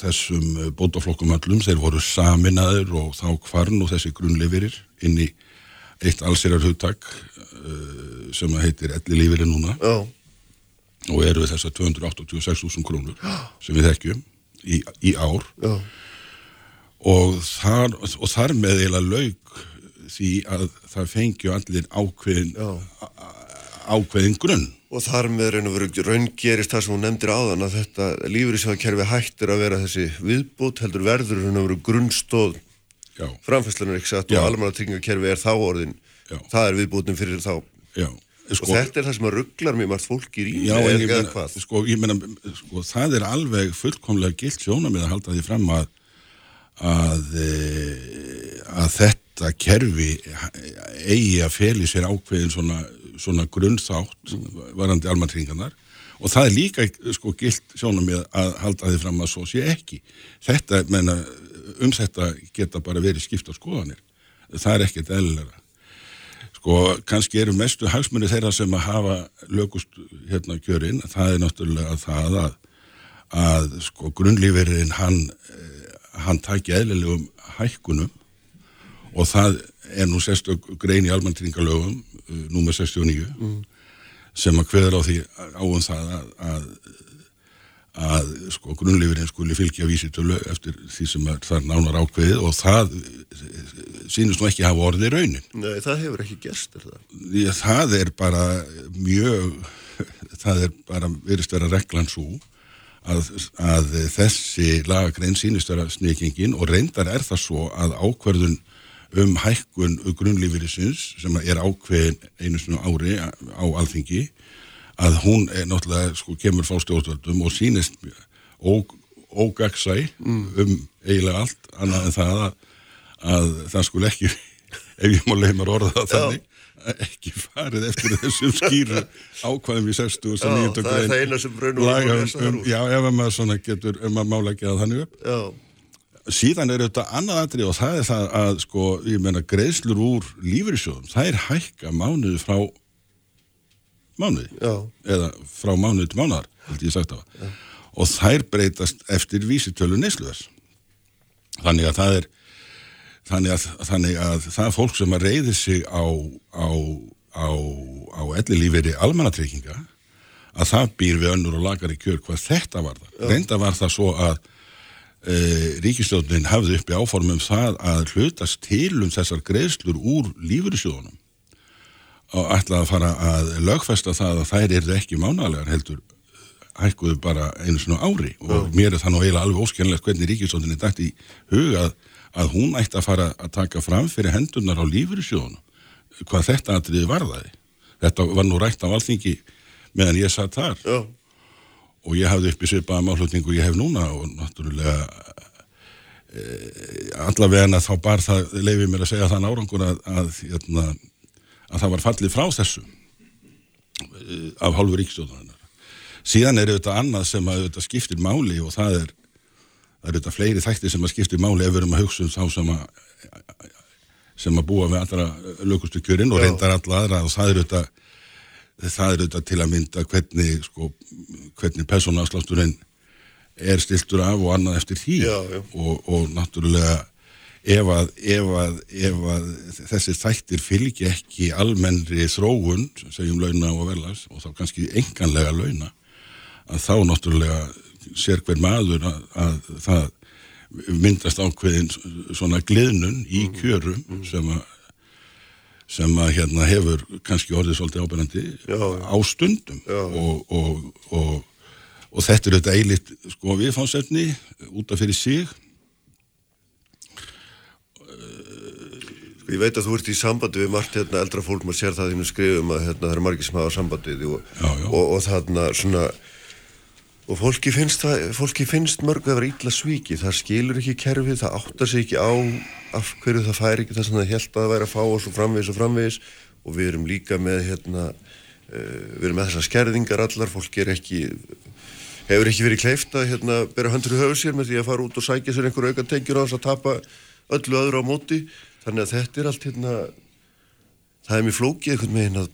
þessum bótaflokkum öllum, þeir voru saminaður og þá kvarn og þessi grunnleifirir inn í eitt allsýrar hugtak uh, sem heitir elli lífiri núna Já. og eru við þessar 286.000 krónur sem við þekkjum í, í ár Já. og þar, og þar með eila laug því að það fengju allir ákveðin ákveðin grunn. Og þar með raun og veru raungerist það sem hún nefndir áðan að þetta lífyrísjóðakerfi hættir að vera þessi viðbútt heldur verður raun og veru grunnstóð framfæslunar ekki satt og almanna tryggingakerfi er þá orðin Já. það er viðbúttin fyrir þá. Já. Sko, og þetta er það sem að rugglar mjög margt fólki í Já, en ég meina, sko, ég meina sko, það er alveg fullkomlega gilt sjónamið að halda því fram að að, e, að þetta kerfi eigi að feli sér ákveðin svona, svona grunnþátt varandi almantringarnar og það er líka sko gilt sjónamið að halda því fram að svo sé ekki. Þetta, menna, um þetta geta bara verið skipta skoðanir. Það er ekkert eðlilega sko kannski eru mestu hagsmunni þeirra sem að hafa lögust hérna kjörinn, það er náttúrulega það að, að sko grunnlífeyriðin hann, hann taki eðlilegum hækkunum. Og það er nú sérstök grein í almantringalögum númer 69 mm. sem að hveður á því áum það að, að að sko grunnlifurinn skuli fylgja vísitölu eftir því sem er þar nánar ákveðið og það sínust nú ekki hafa orðið raunin. Nei, það hefur ekki gerst, er það? Því að það er bara mjög, það er bara verist vera reglan svo að, að þessi lagagrein sínist vera snikingin og reyndar er það svo að ákverðun um hækkun grunnlífyrirsins sem er ákveðin einu svona ári á alþingi að hún er náttúrulega sko kemur fá stjórnvöldum og sínist ógagsæ mm. um eiginlega allt annað en það að, að það skulle ekki ef ég má leiði mér orða þannig ekki farið eftir þessum skýru ákvæðum í 60 og 9. Já, það er það eina sem raun og um, Já, ef maður svona getur um að mála ekki að þannig upp Já síðan er þetta annað aðrið og það er það að sko, ég menna, greiðslur úr lífyrirsjóðum, það er hækka mánuði frá mánuði. Já. eða frá mánuði til mánuðar, held ég sagt á og þær breytast eftir vísitölu neysluðars þannig að það er þannig að, þannig að það fólk sem að reyði sig á á, á, á elli lífeyri almannatreykinga að það býr við önnur og lagar í kjör hvað þetta var það, reynda var það svo að e, ríkistjóðnin hafði uppi áformum það að hlutast til um þessar greiðslur úr lífyrirsjóðunum og ætlaði að fara að lögfesta það að þær eru ekki mánalegar heldur hækkuðu bara einu svona ári. Og mér er það nú eiginlega alveg óskjönlegt hvernig ríkistjóðnin er dætt í huga að, að hún ætti að fara að taka fram fyrir hendunar á lífyrirsjóðunum hvað þetta aðriði varðaði. Þetta var nú rætt af alþingi meðan ég satt þar. Já og ég hafði uppi svipaða málhutningu ég hef núna og náttúrulega e, allavega þá bar það leifið mér að segja þann árangur að, að, hérna, að það var fallið frá þessu e, af hálfu ríkstjóðanar síðan er þetta annað sem að þetta skiptir máli og það er það eru þetta fleiri þættir sem að skiptir máli ef við erum að hugsa um þá sem að sem að búa við allra lögustu kjörinn og reyndar alla aðra og það eru þetta það er auðvitað til að mynda hvernig sko, hvernig personafslátturinn er stiltur af og annað eftir því já, já. Og, og náttúrulega ef að, ef að, ef að þessi þættir fylgi ekki almennri þróun, segjum launa og velas og þá kannski enganlega launa að þá náttúrulega sér hver maður að, að það myndast ákveðin svona gliðnun í mm. kjörum mm. sem að sem að hérna hefur kannski orðið svolítið ábyrgandi á stundum. Og, og, og, og þetta er þetta eilitt sko viðfánsefni út af fyrir sig. Sko ég veit að þú ert í sambandi við margt hérna eldra fólk, maður sér það þínu skrifum að hérna það eru margir sem hafa sambandið og þarna svona og fólki finnst, það, fólki finnst mörg að vera ítla svíki, það skilur ekki kerfið, það áttar sig ekki á af hverju það fær ekki það sem það held að væri að fá og svo framvegis og framvegis. Og við erum líka með hérna, uh, við erum með þessar skerðingar allar, fólk er ekki hefur ekki verið kleift að hérna bera höndur í höfu sér með því að fara út og sækja sér einhver auka tengjur á þess að tapa öllu öðru á móti, þannig að þetta er allt hérna það er mjög flókið einhvern veginn að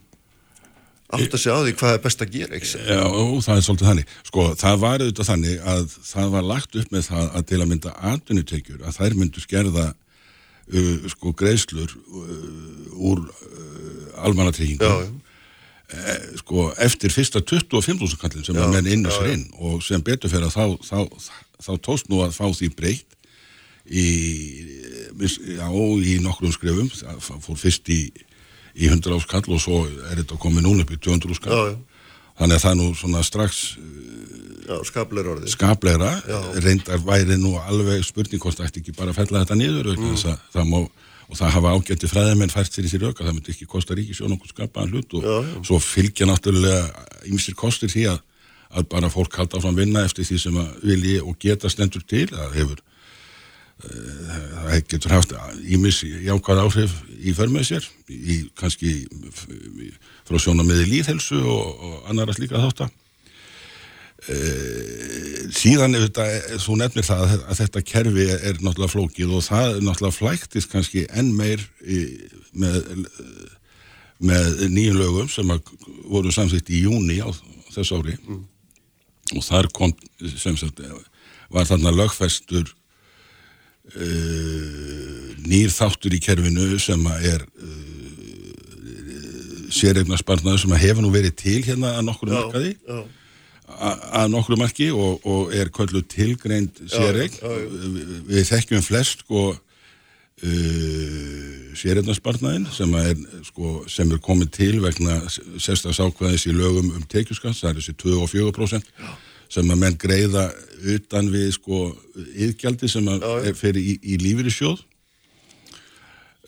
átt að segja á því hvað er best að gera? Já, það er svolítið þannig. Sko, það var auðvitað þannig að það var lagt upp með það að til að mynda atvinnutekjur, að þær myndu skerða uh, sko greiðslur uh, úr uh, almanatryggingum eh, sko eftir fyrsta 25.000 kallin sem að menn innu sér inn og sem betur fyrir að þá, þá, þá tóst nú að fá því breytt í, já, í nokkrum skrefum, það fór fyrst í í 100 áskall og svo er þetta komið núna upp í 200 áskall þannig að það er nú svona strax já, skapleira skapleira, reyndar væri nú alveg spurning hvort það ætti ekki bara að fella þetta niður mm. það, það má, og það hafa ágætti fræðamenn fært sér í sér auka, það myndi ekki kosta ríkisjón okkur skapaðan hlut og já, já. svo fylgja náttúrulega ymsir kostir því að, að bara fólk halda áfram vinna eftir því sem vilji og geta stendur til, það hefur það getur haft ímis jákvæð áhrif í förmið sér í kannski frá sjónamiði líðhelsu og, og annara slíka þáttar e, síðan ef þetta, þú nefnir það að þetta kerfi er náttúrulega flókið og það er náttúrulega flæktist kannski enn meir í, með, með nýjum lögum sem voru samþýtt í júni á þess ári mm. og þar kom sem sagt var þarna lögfestur nýr þáttur í kerfinu sem er uh, sérregna sparnaður sem hefur nú verið til hérna að nokkru markaði. að nokkru marki og, og er kvöldu tilgreind sérregn við, við þekkjum flest sko uh, sérregna sparnaðin sem er sko sem er komið til vegna sérstags ákvæðis í lögum um tekjuskast, það er þessi 2 og 4% sem að menn greiða utan við sko yðgjaldi sem að fer í, í lífyrir sjóð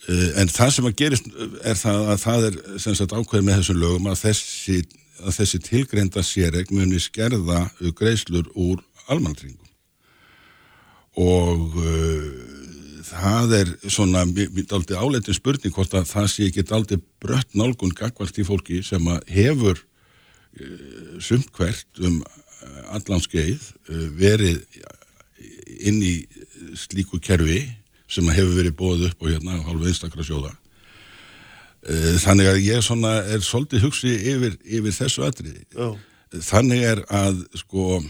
en það sem að gerist er það að það er sem sagt ákveð með þessum lögum að þessi, að þessi tilgreinda séreg muni skerða greiðslur úr almannringum og uh, það er svona aldrei áleitin spurning hvort að það sé ekki aldrei brött nálgun gagvart í fólki sem að hefur sumt hvert um allan skeið eh, verið inn í slíku kerfi sem hefur verið bóð upp og hérna hálfa einstakra sjóða. Eh, þannig að ég svona er svolítið hugsi yfir, yfir þessu atriði. Já. þannig er að sko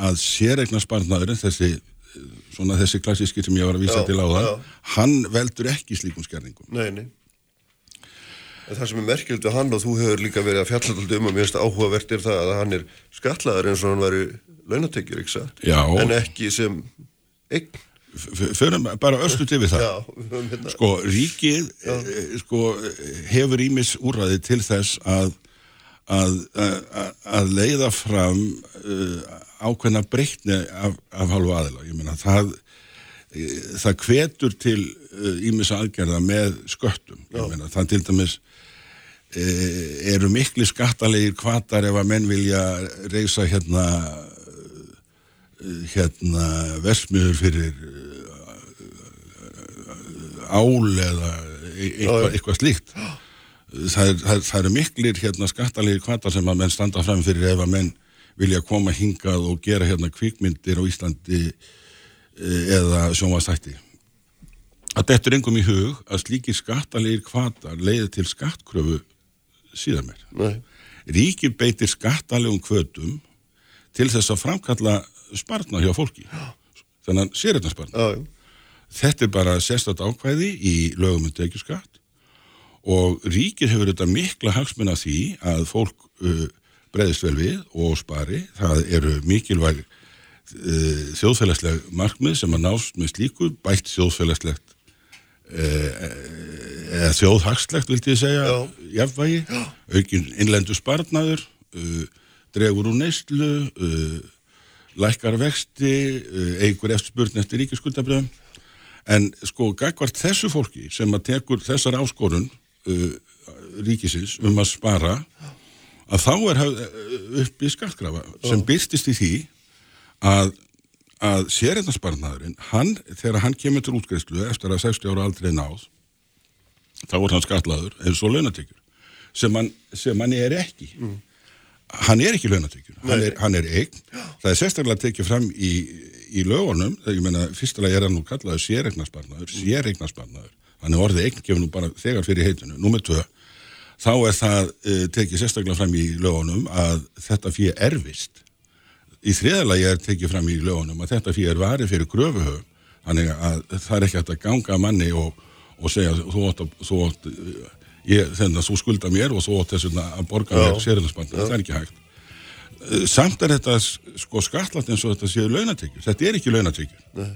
að sérregnarspartnaðurinn þessi svona þessi klassíski sem ég var að vísa já, til á það hann veldur ekki slíkum skerningum Nei, nei það sem er merkjöld við hann og þú hefur líka verið að fjalla alltaf um að mér finnst áhugavert er það að hann er skatlaður eins og hann væri launatekjur, ekki satt? Já. En ekki sem eign. Förum bara östu til við það. Já. Hérna. Sko, ríkið e, sko, hefur ímis úrraði til þess að, að, að, að leiða fram uh, ákveðna breytni af, af halvu aðila. Ég meina, það, það kvetur til ímis aðgerða með sköttum. Ég meina, það til dæmis Eh, eru miklu skattalegir kvatar ef að menn vilja reysa hérna eh, hérna versmiður fyrir eh, ál eða eitthvað, eitthvað slíkt. Það, er, það, það eru miklir hérna skattalegir kvatar sem að menn standa fram fyrir ef að menn vilja koma hingað og gera hérna kvikmyndir á Íslandi eða sjónvastætti að þetta er engum í hug að slíkir skattalegir kvatar leiði til skattkröfu síðan meir. Nei. Ríkir beitir skattalegum kvötum til þess að framkalla spartna hjá fólki. Þannig að sér þetta spartna. Þetta er bara sérstat ákvæði í lögum um tekjuskatt og ríkir hefur þetta mikla hagsmunna því að fólk uh, breyðist vel við og spari. Það eru mikilvæg uh, þjóðfélagsleg markmið sem að nást með slíku bætt þjóðfélagslegt uh, eða þjóðhagslegt vildi ég segja jafnvægi, aukin innlendu sparnadur uh, dregur úr neyslu uh, lækkar vexti uh, eigur eftir spurn eftir ríkiskuldabröðum en sko gagvart þessu fólki sem að tekur þessar áskorun uh, ríkisins um að spara að þá er upp í skattgrafa sem byrstist í því að að sérreitnarsparnaðurinn, hann, þegar hann kemur til útgreifslu eftir að 60 ára aldrei náð þá er hann skatlaður eins og launatökjur sem sem hann er ekki mm. hann er ekki launatökjur hann hann er eign, það er sérstaklega tekið fram í, í lögunum ég menna, fyrstulega er hann nú kallaður sérregnarsparnaður mm. sérregnarsparnaður, hann er orðið eign gefur nú bara þegar fyrir heitinu, nummið tvö þá er það uh, tekið sérstaklega fram í lögunum að þetta fyrir erfist. Í þriðalagi er tekið fram í lögunum að þetta fyrir varið fyrir gröfuhöf, þannig að það er ekki hægt að ganga manni og, og segja þú átt að, þú átt, ég, þennan að þú skulda mér og þú átt þess að borga mér sérðansbanda, það er ekki hægt. Uh, samt er þetta sko skatlat eins og þetta séu launatekjur, þetta er ekki launatekjur.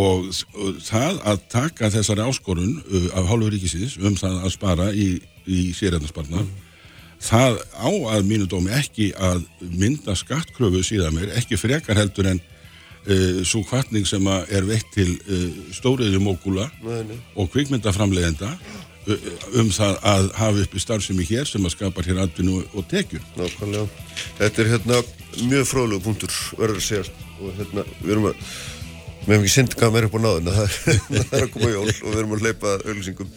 Og það að taka þessari áskorun uh, af hálfur ríkisins um það að spara í, í sérhæfnarsparnar mm. Það á að mínu dómi ekki að mynda skattkröfu síðan mér, ekki frekar heldur en uh, svo kvartning sem er veitt til uh, stóriði mókula og kvikmyndaframlegenda uh, um það að hafa upp í starfsemi hér sem að skapa hér atvinnu og tekjur. Nákvæmlega, þetta er hérna mjög fróðlegu punktur verður að segja. Og hérna við erum að Við hefum ekki synd hvað meira upp á náðun það, er að koma jól og við erum að leipa auðvilsingum